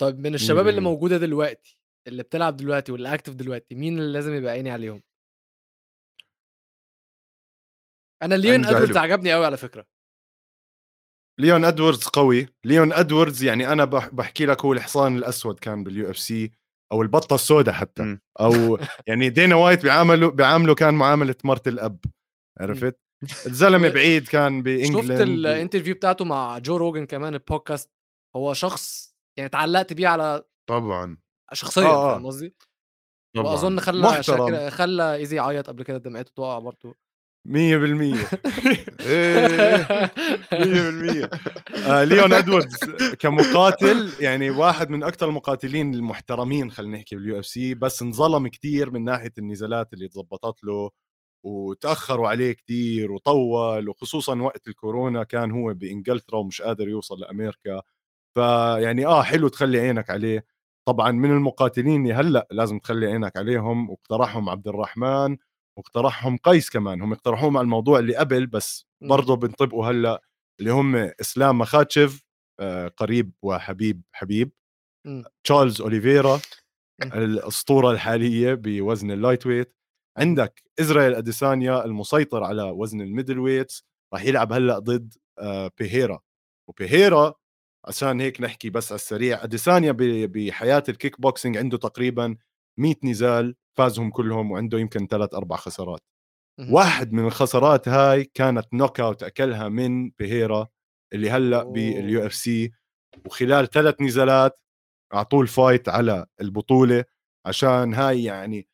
C: طيب من الشباب اللي
A: 100%.
C: موجودة دلوقتي اللي بتلعب دلوقتي واللي active دلوقتي مين اللي لازم يبقى عيني عليهم؟ أنا ليون ادوردز. عجبني قوي على فكرة.
A: ليون إدوردز قوي. ليون إدوردز يعني أنا بح- بحكي لك هو الحصان الأسود كان بال UFC أو البطة السوداء حتى. أو يعني دينا وايت بيعامله بيعامله كان معاملة مرت الأب. عرفت؟
C: الزلمة
A: بعيد كان
C: شفت
A: بإنجلند.
C: ال interview بتاعته مع جو روجن كمان البودكاست هو شخص يعني اتعلقت بيه على
B: طبعا.
C: شخصيا
A: آه، آه.
C: فاهم قصدي؟ وأظن خلى. شاكر خلى إيزي يعيط قبل كده دمعته تقع برضه.
A: 100% 100%
B: إيه.
A: آه ليون ادواردز كمقاتل يعني واحد من أكثر المقاتلين المحترمين خلينا نحكي بال UFC بس انظلم كثير من ناحية النزالات اللي تظبطت له وتأخروا عليه كثير وطول وخصوصا وقت الكورونا كان هو بإنجلترا ومش قادر يوصل لأمريكا. فيعني آه حلو تخلي عينك عليه. طبعا من المقاتلين هلأ لازم تخلي عينك عليهم واقترحهم عبد الرحمن. واقترحهم قيس كمان هم اقترحوهم على الموضوع اللي قبل بس
C: مم.
A: برضه بنطبقوا هلأ اللي هم إسلام مخاتشف قريب وحبيب حبيب
C: مم.
A: تشارلز أوليفيرا
C: مم.
A: الأسطورة الحالية بوزن ال lightweight عندك إسرائيل أديسانيا المسيطر على وزن ال middleweights راح يلعب هلأ ضد بيهيرا وبيهيرا عشان هيك نحكي بس على السريع أديسانيا بحياة الكيك بوكسينج عنده تقريبا 100 نزال فازهم كلهم وعنده يمكن ثلاث أربع خسارات. واحد من الخسارات هاي كانت knockout أكلها من بيهيرا اللي هلأ. بال UFC وخلال ثلاث نزالات أعطوه ال fight على البطولة عشان هاي يعني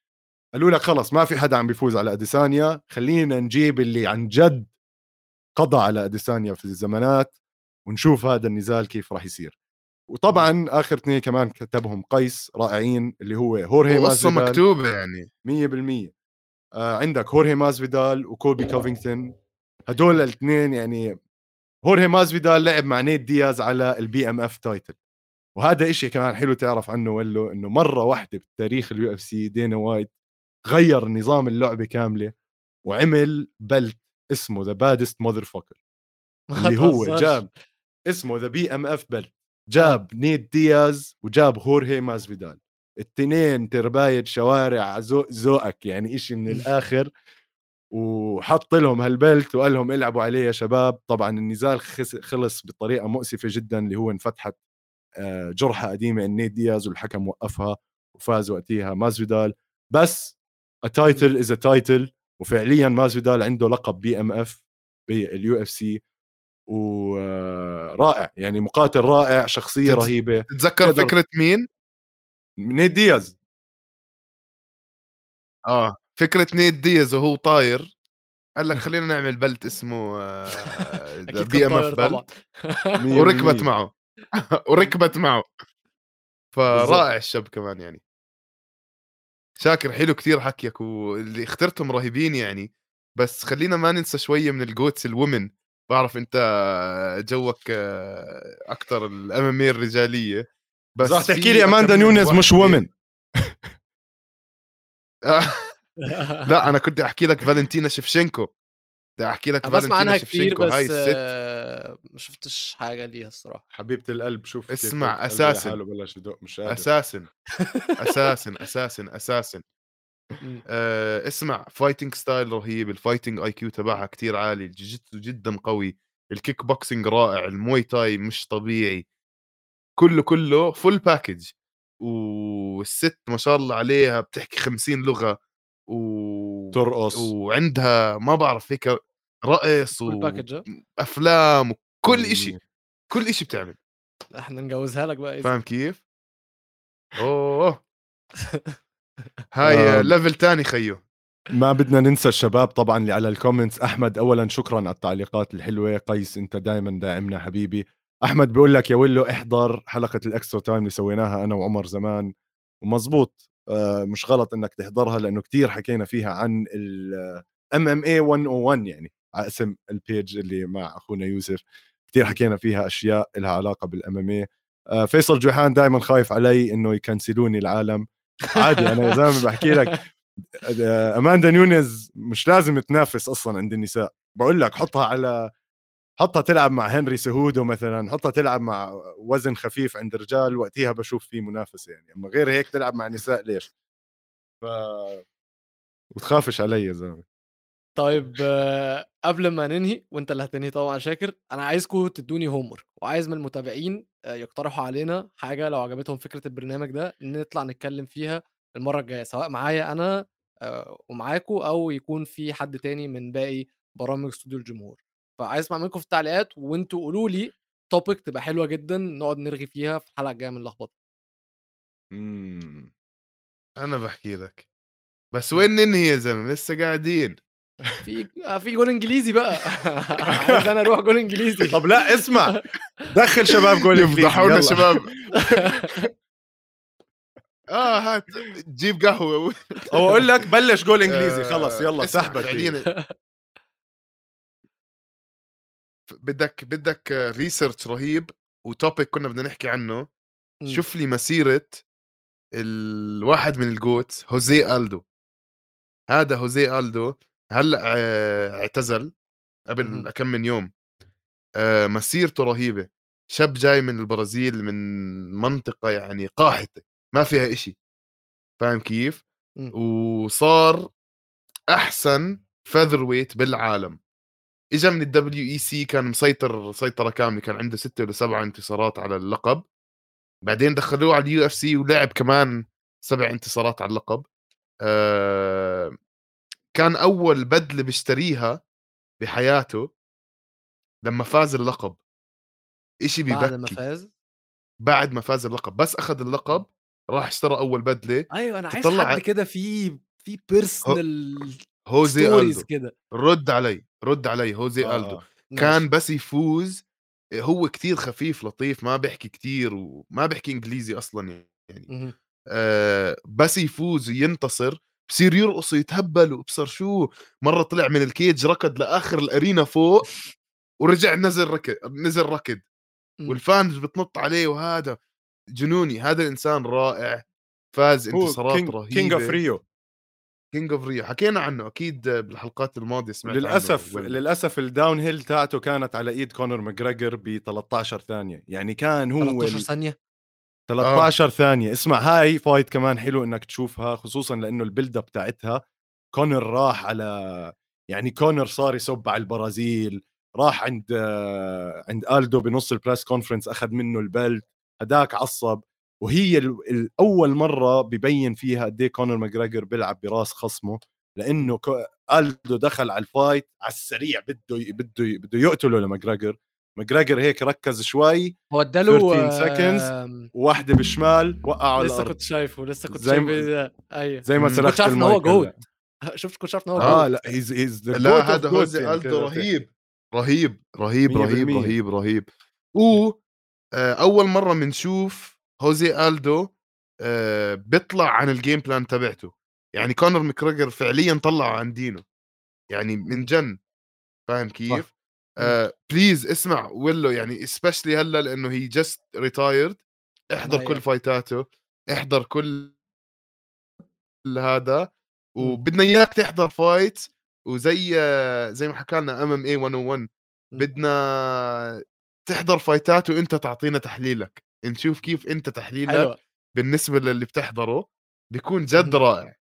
A: قالوا لك خلص ما في حدا عم بيفوز على أديسانيا خلينا نجيب اللي عن جد قضى على أديسانيا في الزمانات ونشوف هذا النزال كيف راح يصير وطبعا آخر اثنين كمان كتبهم قيس رائعين اللي هو هورهي مازفيدال.
B: مكتوبه يعني.
A: 100% آه عندك هورهي مازفيدال وكوبي كوفينغتون. هدول الاثنين يعني هورهي مازفيدال لعب مع نيت دياز على ال BMF title وهذا إشي كمان حلو تعرف عنه ولو إنه مرة واحدة بتاريخ ال UFC دينا وايت غير نظام اللعبة كاملة وعمل belt اسمه the baddest
C: motherfucker
A: اللي هو. جاب اسمه the BMF belt جاب نيت دياز وجاب هورهي مازفيدال التنين ترباية شوارع ذوق ذوقك يعني إشي من الآخر. وحط لهم هال belt وقال لهم إلعبوا عليه يا شباب. طبعا النزال خلص بطريقة مؤسفة جدا اللي هو انفتحت آه، جرحة قديمة عند نيت دياز والحكم وقفها وفاز وقتها مازفيدال بس title is title وفعليا مازفيدال عنده لقب BMF بال UFC ورائع يعني مقاتل رائع
B: شخصية
A: رهيبة
B: تتذكر فكرة مين؟
A: نيت دياز.
B: آه فكرة نيت دياز وهو طاير قال لك خلينا نعمل belt اسمه BMF
A: belt
B: وركبت. معه وركبت معه. فرائع الشاب كمان يعني. شاكر حلو كتير حكيك واللي اخترتهم رهيبين يعني. بس خلينا ما ننسى شوية من الجوتس الومن بعرف أنت جوك أكثر الام ام الرجالية
A: بس رح
B: في
A: تحكي لي
B: أماندا
A: نونيز مش ومن
B: آه، لا أنا كنت أحكي لك فالنتينا شفشنكو بدي أحكي لك
C: بسمع عنها كتير
B: شفشنكو هاي
C: بس
B: الست.
C: آه، ما شفتش حاجة ليها الصراحة.
A: حبيبة القلب شوف
B: اسمع،.
A: لحاله بلش يدق مش قادر.
B: أساسا أساسا أساسا
C: أساسا.
B: آه، اسمع fighting style رهيب. ال fighting IQ تبعها كتير عالي. الجيجيتسو جدا قوي. الكيك بوكسينج رائع. ال Muay Thai مش طبيعي. كله كله full package والست ما شاء الله عليها بتحكي 50 لغة و
A: ترقص.
B: وعندها ما بعرف هيك رقص؟ وأفلام وكل إشي.
A: بالمية.
B: كل إشي بتعمل.
C: إحنا نجوزها لك بقى.
B: فاهم كيف؟ أوه. هاي. level تاني خيو.
A: ما بدنا ننسى الشباب طبعا اللي على ال comments أحمد اولا شكرا على التعليقات الحلوة. قيس أنت دائما داعمنا حبيبي. أحمد بيقول لك يا ولو احضر حلقة ال Extra Time اللي سويناها أنا وعمر زمان. ومزبوط آه، مش غلط إنك تحضرها لأنه كتير حكينا فيها عن ال MMA 101 يعني على اسم ال page اللي مع أخونا يوسف. كتير حكينا فيها أشياء لها علاقة بال MMA فيصل جوحان دائما خايف علي إنه ي cancel وني العالم. عادي أنا يا زلمه بحكي لك أماندا نونيز مش لازم تنافس أصلا عند النساء. بقول لك حطها على حطها تلعب مع هنري سيهودو مثلا حطها تلعب مع وزن خفيف عند الرجال وقتها بشوف في منافسة يعني. أما غير هيك تلعب مع نساء ليش؟ ف وتخافش علي يا زلمة.
C: طيب آه، قبل ما ننهي وأنت اللي هتنهي طبعا شاكر أنا عايزكم تدوني هومر وعايز من المتابعين آه، يقترحوا علينا حاجة لو عجبتهم فكرة البرنامج ده نطلع نتكلم فيها المرة الجاية سواء معايا أنا آه، ومعاكم أو يكون في حد تاني من باقي برامج استوديو الجمهور. فعايز أسمع منكم في التعليقات وأنتوا قولوا لي توبيك تبقى حلوة جدا نقعد نرغي فيها في الحلقة الجاية من لخبطه
A: مم.
B: أنا بحكي لك. بس وين ننهي يا زلمه لسه قاعدين.
C: في في جول انجليزي بقى. عايز أنا أروح جول انجليزي.
A: طب لا اسمع. دخل شباب جول
B: يفضحونا. شباب. آه هات جيب قهوة.
A: أو أقول لك بلش جول انجليزي.
B: آه،
A: خلص يلا سحبك
B: بدك بدك research رهيب و topic كنا بدنا نحكي عنه. شوف لي مسيرة الواحد من ال GOATs هوزي ألدو هذا هوزي ألدو هلا اعتزل قبل. كم من يوم؟ آه، مسيرته رهيبة. شاب جاي من البرازيل من منطقة يعني قاحلة ما فيها إشي. فاهم كيف؟
C: مم.
B: وصار أحسن featherweight بالعالم. اجى من ال WEC كان مسيطر سيطرة كاملة كان عنده ستة ولا سبعة انتصارات على اللقب. بعدين دخلوه على اليو إف سي ولعب كمان سبع انتصارات على اللقب. آه كان أول بدلة بيشتريها بحياته لما فاز اللقب. إشي
C: بعد ما فاز؟
B: بعد ما فاز اللقب. بس أخذ اللقب راح اشترى أول بدلة.
C: أيوه أنا عايز
B: تطلع
C: حد كده في في بيرسونال
B: هوزي ألدو.
C: كده.
B: رد علي رد علي هوزي
A: آه،
B: الدو. كان بس يفوز. هو كتير خفيف لطيف ما بيحكي كتير وما بيحكي إنجليزي أصلا يعني. آه بس يفوز وينتصر. بصير يرقص ويتهبل وابصر شو مرة طلع من ال cage ركض لآخر ال arena فوق ورجع نزل ركض نزل ركض
C: مم.
B: وال fans بتنط عليه وهذا جنوني هذا الانسان رائع فاز انتصارات
A: king
B: رهيبة
A: king of Rio
B: king of Rio حكينا عنه أكيد بالحلقات الماضية سمعت عنه
A: للأسف
B: وين.
A: للأسف ال downhill تاعته كانت على إيد كونر ماجريجر ب 13 ثانية يعني كان هو
C: 13
A: ال-
C: ثانية
A: 13 ثانية. اسمع هاي fight كمان حلو إنك تشوفها خصوصا لإنه ال build up تاعتها كونر راح على يعني كونر صار يسب على البرازيل راح عند عند ألدو بنص ال press conference أخذ منه ال belt هداك عصب. وهي ال- الأول مرة ببين فيها قد إيه كونر ماجريجر بيلعب براس خصمه لإنه ألدو دخل على ال fight على السريع بده بده بده يقتله لماجريجر. ماجريجر هيك ركز شوي.
C: هو اداله
A: 13 seconds.
C: آم،
A: واحدة بالشمال وقعه على
C: لسه كنت شايفه لسه كنت
A: زي
C: شايف
A: ما-
C: إيه ده أيوه.
A: زي ما. سرقت
C: كنتش عارف هو. good شفت كنت عارف إن هو
A: آه
C: good
A: لا he's he's
B: لا هذا هوزي الدو رهيب رهيب رهيب رهيب. رهيب رهيب. و آه، أول مرة بنشوف هوزي ألدو آه، بيطلع عن ال game plan تبعته. يعني كونر مكريجر فعليا طلع عن دينه. يعني من جن. فاهم كيف؟ آه please اسمع ويلو يعني especially هلأ لأنه he just retired احضر. كل fight اته احضر كل هذا
C: مم.
B: وبدنا إياك تحضر fight وزي زي ما حكى لنا MMA 101 بدنا تحضر fight ات وإنت تعطينا تحليلك نشوف كيف إنت تحليلك
C: حلوة
B: بالنسبة للي بتحضره بيكون جد
C: مهم.
B: رائع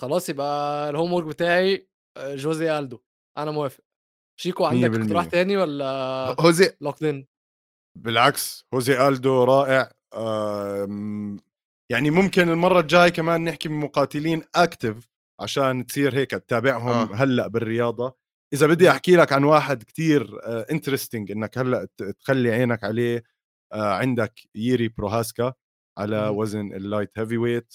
C: خلاص يبقى ال homework بتاعي آه، جوزي الدو أنا موافق شيكو عندك اقتراح. تاني ولا
B: هوزي
C: locked in
A: بالعكس هوزي ألدو رائع يعني ممكن المرة الجاي كمان نحكي بمقاتلين active عشان تصير هيك تتابعهم
B: آه.
A: هلأ بالرياضة إذا بدي أحكي لك عن واحد كتير interesting إنك هلأ تخلي عينك عليه آه، عندك ييري بروهاسكا على. وزن ال light heavyweight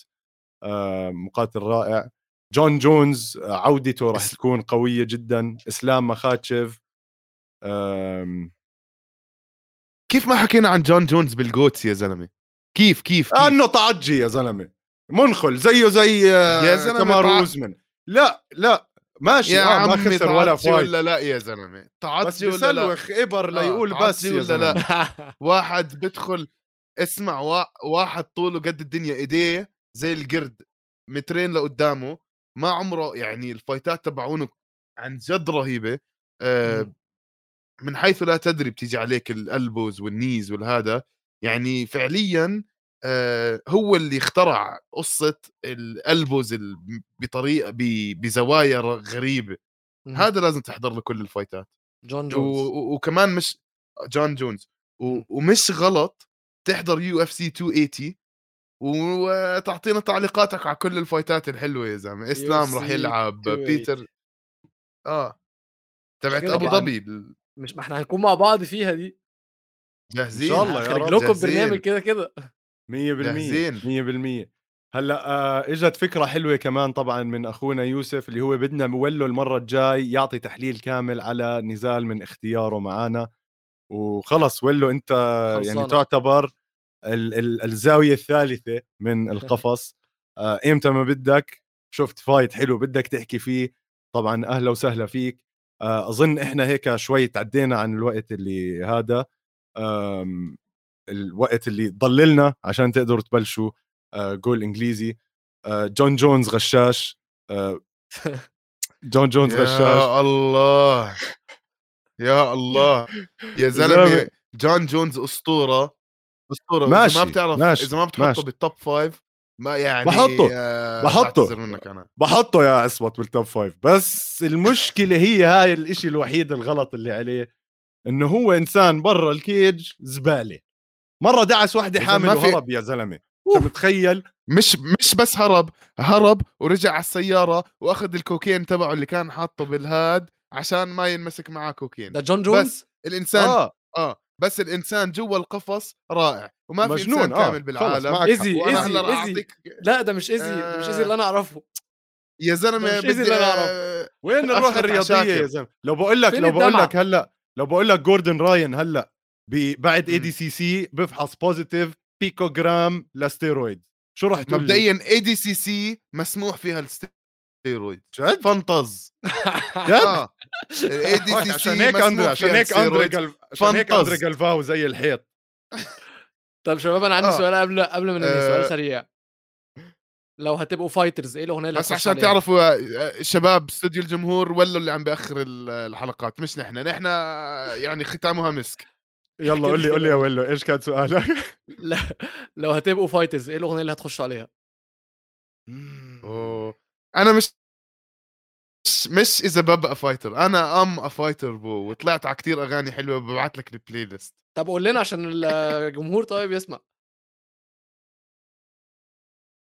A: آه، مقاتل رائع جون جونز آه، عودته راح تكون قوية جدا. إسلام مخاتشف
B: كيف ما حكينا عن جون جونز بال GOATs يا زلمة؟ كيف كيف, كيف؟
A: أنه تعجي يا زلمة. منخل زيه زي آه،
B: يا كمارو
A: عثمان. لا لا ماشي.
B: يا
A: آه ما خسر ولا فايت.
B: ولا لا يا زلمة؟
A: بس
B: تعطي ولا لا؟
A: بسلوخ ابر ليقول
B: آه،
A: بس يا
B: ولا لا؟
A: زلمه
B: واحد بدخل اسمع وا... واحد طوله قد الدنيا إيديه زي القرد مترين لقدامه. ما عمره يعني الفايتات تبعونه عن جد رهيبة آه. من حيث لا تدري بتيجي عليك الالبوز والنيز والهذا يعني فعليا آه هو اللي اخترع قصة ال elbows ال- بطريقه بزوايا غريبة
C: مم.
B: هذا لازم تحضر له كل ال
C: fight
B: ات
C: جون.
B: جونز. وكمان مش جون جونز. ومش غلط تحضر UFC 280 وتعطينا تعليقاتك على كل ال fight ات الحلوة يا زلمة إسلام راح يلعب
C: 280.
B: بيتر آه تبعت
C: أبو.
B: ظبي
C: مش ما إحنا هنكون مع بعض فيها دي
B: جاهزين
A: إن شاء الله يا رب
C: لكم. برنامج كده كده
A: 100%
B: جاهزين.
A: 100% هلأ آه إجت فكرة حلوة كمان طبعا من أخونا يوسف اللي هو بدنا مولو المرة الجاي يعطي تحليل كامل على نزال من اختياره معنا وخلص ولو أنت يعني
C: خلصانة.
A: تعتبر ال ال الزاوية الثالثة من القفص. آه ايمتى ما بدك شفت فايت حلو بدك تحكي فيه طبعا أهلا وسهلا فيك. آه أظن إحنا هيك شوي تعدينا عن الوقت اللي هذا. الوقت اللي ضللنا عشان تقدروا تبلشوا آه، جول إنجليزي. آه، جون جونز غشاش. آه، جون جونز غشاش.
B: يا الله. يا الله. يا.
A: زلمة.
B: جون جونز أسطورة. اسطوره إذا
A: ماشي،
B: ما بتعرف
A: ماشي،
B: إذا ما بتحطه
A: ماشي.
B: بال top five ما يعني
A: بحطه،
B: آه،
A: بحطه.
B: منك أنا.
A: بحطه يا عصمت بال top five بس المشكلة هي هاي الإشي الوحيد الغلط اللي عليه إنه هو إنسان برا ال cage زبالة. مرة دعس
B: وحدة
A: حامل وهرب يا زلمة. أنت متخيل؟
B: مش مش بس هرب هرب ورجع على السيارة وأخذ الكوكين تبعه اللي كان حاطه بالهاد عشان ما ينمسك معاه كوكين.
C: ده جون جونز؟
B: بس الإنسان
A: آه.
B: آه. بس الإنسان جوا القفص رائع وما في
A: مجنون،
B: انسان
A: آه،
B: كامل بالعالم easy
C: easy
B: easy
C: لا ده مش easy ده مش easy
B: آه.
C: اللي أنا أعرفه
B: يا زلمة
C: مش
B: بدي
C: اللي أنا أعرفه.
B: آه،
A: وين الروح الرياضية
B: عشاكر.
A: يا زلمة لو بقول لك لو بقول؟ لك هلا لو بقول لك جوردن راين هلا ب- بعد اي. دي سي سي بفحص بوزيتيف بيكوجرام لستيرويد شو راح تقول؟
B: مبدئيا اي دي سي سي مسموح فيها الستيرويد
A: جد؟
B: فنطز
A: جد؟
B: آه الاي دي سي
A: عشان هيك اندري عشان هيك أندري عشان هيك
B: فانتز.
A: أندري قلباو زي الحيط
C: طب شباب أنا عندي
B: آه.
C: سؤال قبل قبل ما ننهي
B: آه.
C: سؤال سريع لو هتبقوا فايترز إيه الأغنية اللي
B: بس
C: هتخش
B: عشان؟ تعرفوا آه، شباب استوديو الجمهور ولا اللي عم بيأخر ال- الحلقات مش نحن نحن يعني ختامها مسك
A: يلا قول لي قول لي يا ولو إيش كان سؤالك؟
C: لا لو هتبقوا fighters إيه الأغنية اللي هتخشوا عليها؟
B: أوه. أنا مش مش, مش اذا ببقى fighter أنا I'm a fighter بو وطلعت على كتير أغاني حلوة ببعث لك ال playlist
C: طب قول لنا عشان الجمهور طيب يسمع.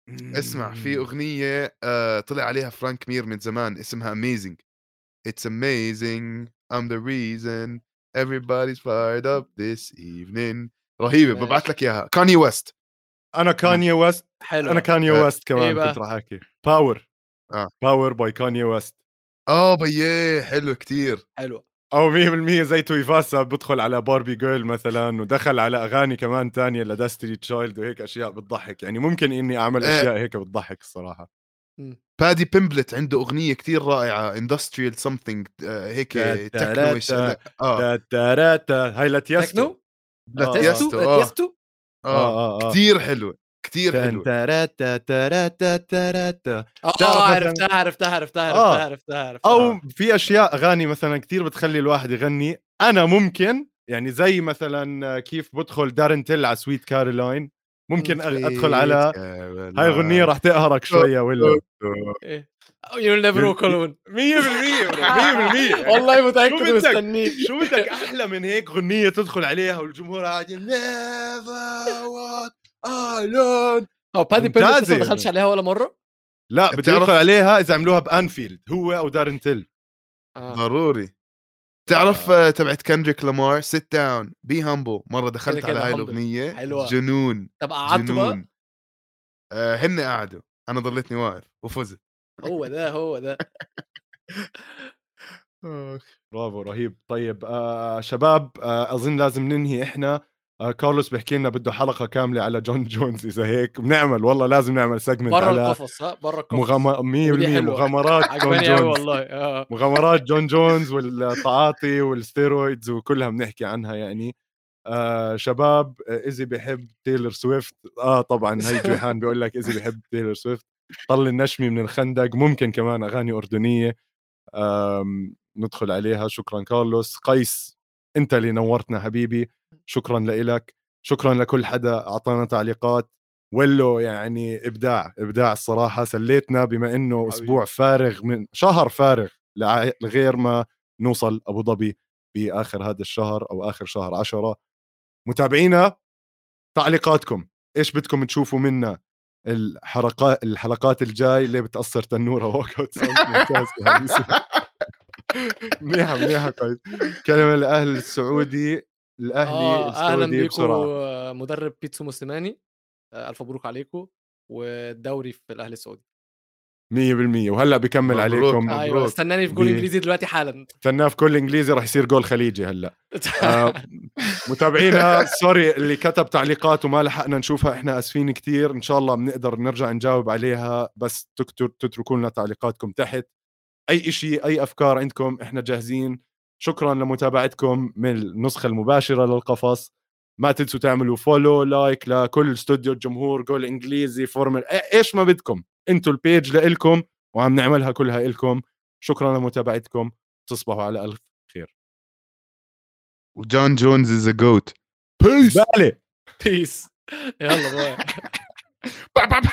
B: اسمع في أغنية آه طلع عليها فرانك مير من زمان اسمها amazing. It's amazing. I'm the reason everybody's fired up this evening.
C: رهيبة.
B: ببعث لك إياها. كاني ويست
A: أنا كانيا ويست
C: حلو.
A: أنا كانيا
B: آه،
A: ويست كمان
C: إيه؟
A: كنت راح أحكي. power
B: آه.
A: power by كانيا ويست
B: آه بييه حلو كتير.
C: حلو.
A: أو 100% زي تويفاسا بدخل على Barbie Girl مثلا ودخل على أغاني كمان تانية ل Destiny's Child وهيك أشياء بتضحك. يعني ممكن إني أعمل
B: إيه.
A: أشياء هيك بتضحك الصراحة.
B: بادي بيمبلت عنده أغنية كتير رائعة industrial something هيك
A: تا- تا- هاي لاتيستو
C: تكنو؟
A: آه،
B: لا
C: تيستو تيستو
A: آه. تيستو
B: كتير حلوة. كتير
A: تن-
B: حلوة.
A: تارا- تا- تارا- تا- تارا- تا.
C: آه
A: آه،
C: عرفتها عرفتها عرفتها
A: آه.
C: عرفتها عرفتها عرفتها
A: أو في أشياء أغاني مثلا كثير بتخلي الواحد يغني. أنا ممكن يعني زي مثلا كيف بدخل دارن تيل على Sweet Caroline ممكن أدخل على هاي الاغنيه راح تقهرك شوية ولا؟
C: you never walk alone
A: 100% 100%
C: والله
A: متأكد؟
C: مستنيك.
A: شو بدك؟ أحلى من هيك غنيه تدخل عليها والجمهور قاعد never walk alone
C: أو بادي بيرس
A: ممتازة
C: ما دخلش. عليها ولا مرة؟
A: لا بده
B: بتعرف-
A: يدخل عليها؟ إذا عملوها بأنفيلد هو أو دارن تيل.
C: آه.
B: ضروري. تعرف آه. تبعت كندريك لامار؟ sit down be humble مرة دخلت على هاي. الأغنية.
C: حلوة.
B: جنون.
C: طب قعدتوا بقى؟
B: آه هن قعدوا. أنا ضليتني واقف وفزت.
C: هو ده هو ده.
A: برافو رهيب. طيب آه شباب آه أظن لازم ننهي إحنا. آه كارلوس بيحكي لنا بده حلقة كاملة على جون جونز. إذا هيك بنعمل والله لازم نعمل
C: segment
A: على
C: القفص ها بره القفص.
A: مغام... 100%
C: ودي حلوة.
A: مغامرات جون جونز.
C: والله آه.
A: مغامرات جون جونز والتعاطي وال steroids وكلها بنحكي عنها يعني. آه شباب آه ايزي بيحب تايلور سويفت؟ آه طبعا هي جيهان بيقول لك ايزي بيحب تايلور سويفت. طل النشمي من الخندق ممكن كمان أغاني أردنية. ندخل عليها. شكرا كارلوس. قيس أنت اللي نورتنا حبيبي. شكرا لك شكرا لكل حدا أعطانا تعليقات. ولو يعني إبداع إبداع الصراحة سليتنا بما
C: إنه.
A: أسبوع فارغ من شهر فارغ لغير ما نوصل أبو ظبي بآخر هذا الشهر أو آخر شهر عشرة. متابعينا تعليقاتكم. إيش بدكم تشوفوا منا؟ الحلقات الحلقات الجاي. اللي بتأثر تنورة walk out ممتاز. منيحه منيحه كلمة لأهل السعودي.
C: الأهلي آه
A: أهلا
C: بيكم آه، مدرب بيتسو موسيماني. آه، ألف مبروك عليكم والدوري في الأهلي السعودي.
A: 100% وهلأ بكمل
B: مبروك.
A: عليكم
B: آه.
C: أيوه
B: مبروك.
C: استناني في جول
A: بي-
C: إنجليزي دلوقتي حالا.
A: استناه في كل إنجليزي راح يصير جول خليجي هلأ. آه، متابعينا sorry اللي كتب تعليقات وما لحقنا نشوفها إحنا آسفين كتير. إن شاء الله بنقدر نرجع نجاوب عليها. بس تكتر تتركوا لنا تعليقاتكم تحت. أي شيء أي أفكار عندكم إحنا جاهزين. شكرا لمتابعتكم من النسخة المباشرة للقفص. ما تنسوا تعملوا follow like لكل استوديو الجمهور جول إنجليزي فورمل إيه- إيش ما بدكم. أنتوا البيج لإلكم وعم نعملها كلها إلكم. شكرا لمتابعتكم. تصبحوا على ألف خير.
B: وجون جونز از ا جوت بيس
A: بالي
C: بيس يلا باي.
B: با- با- با.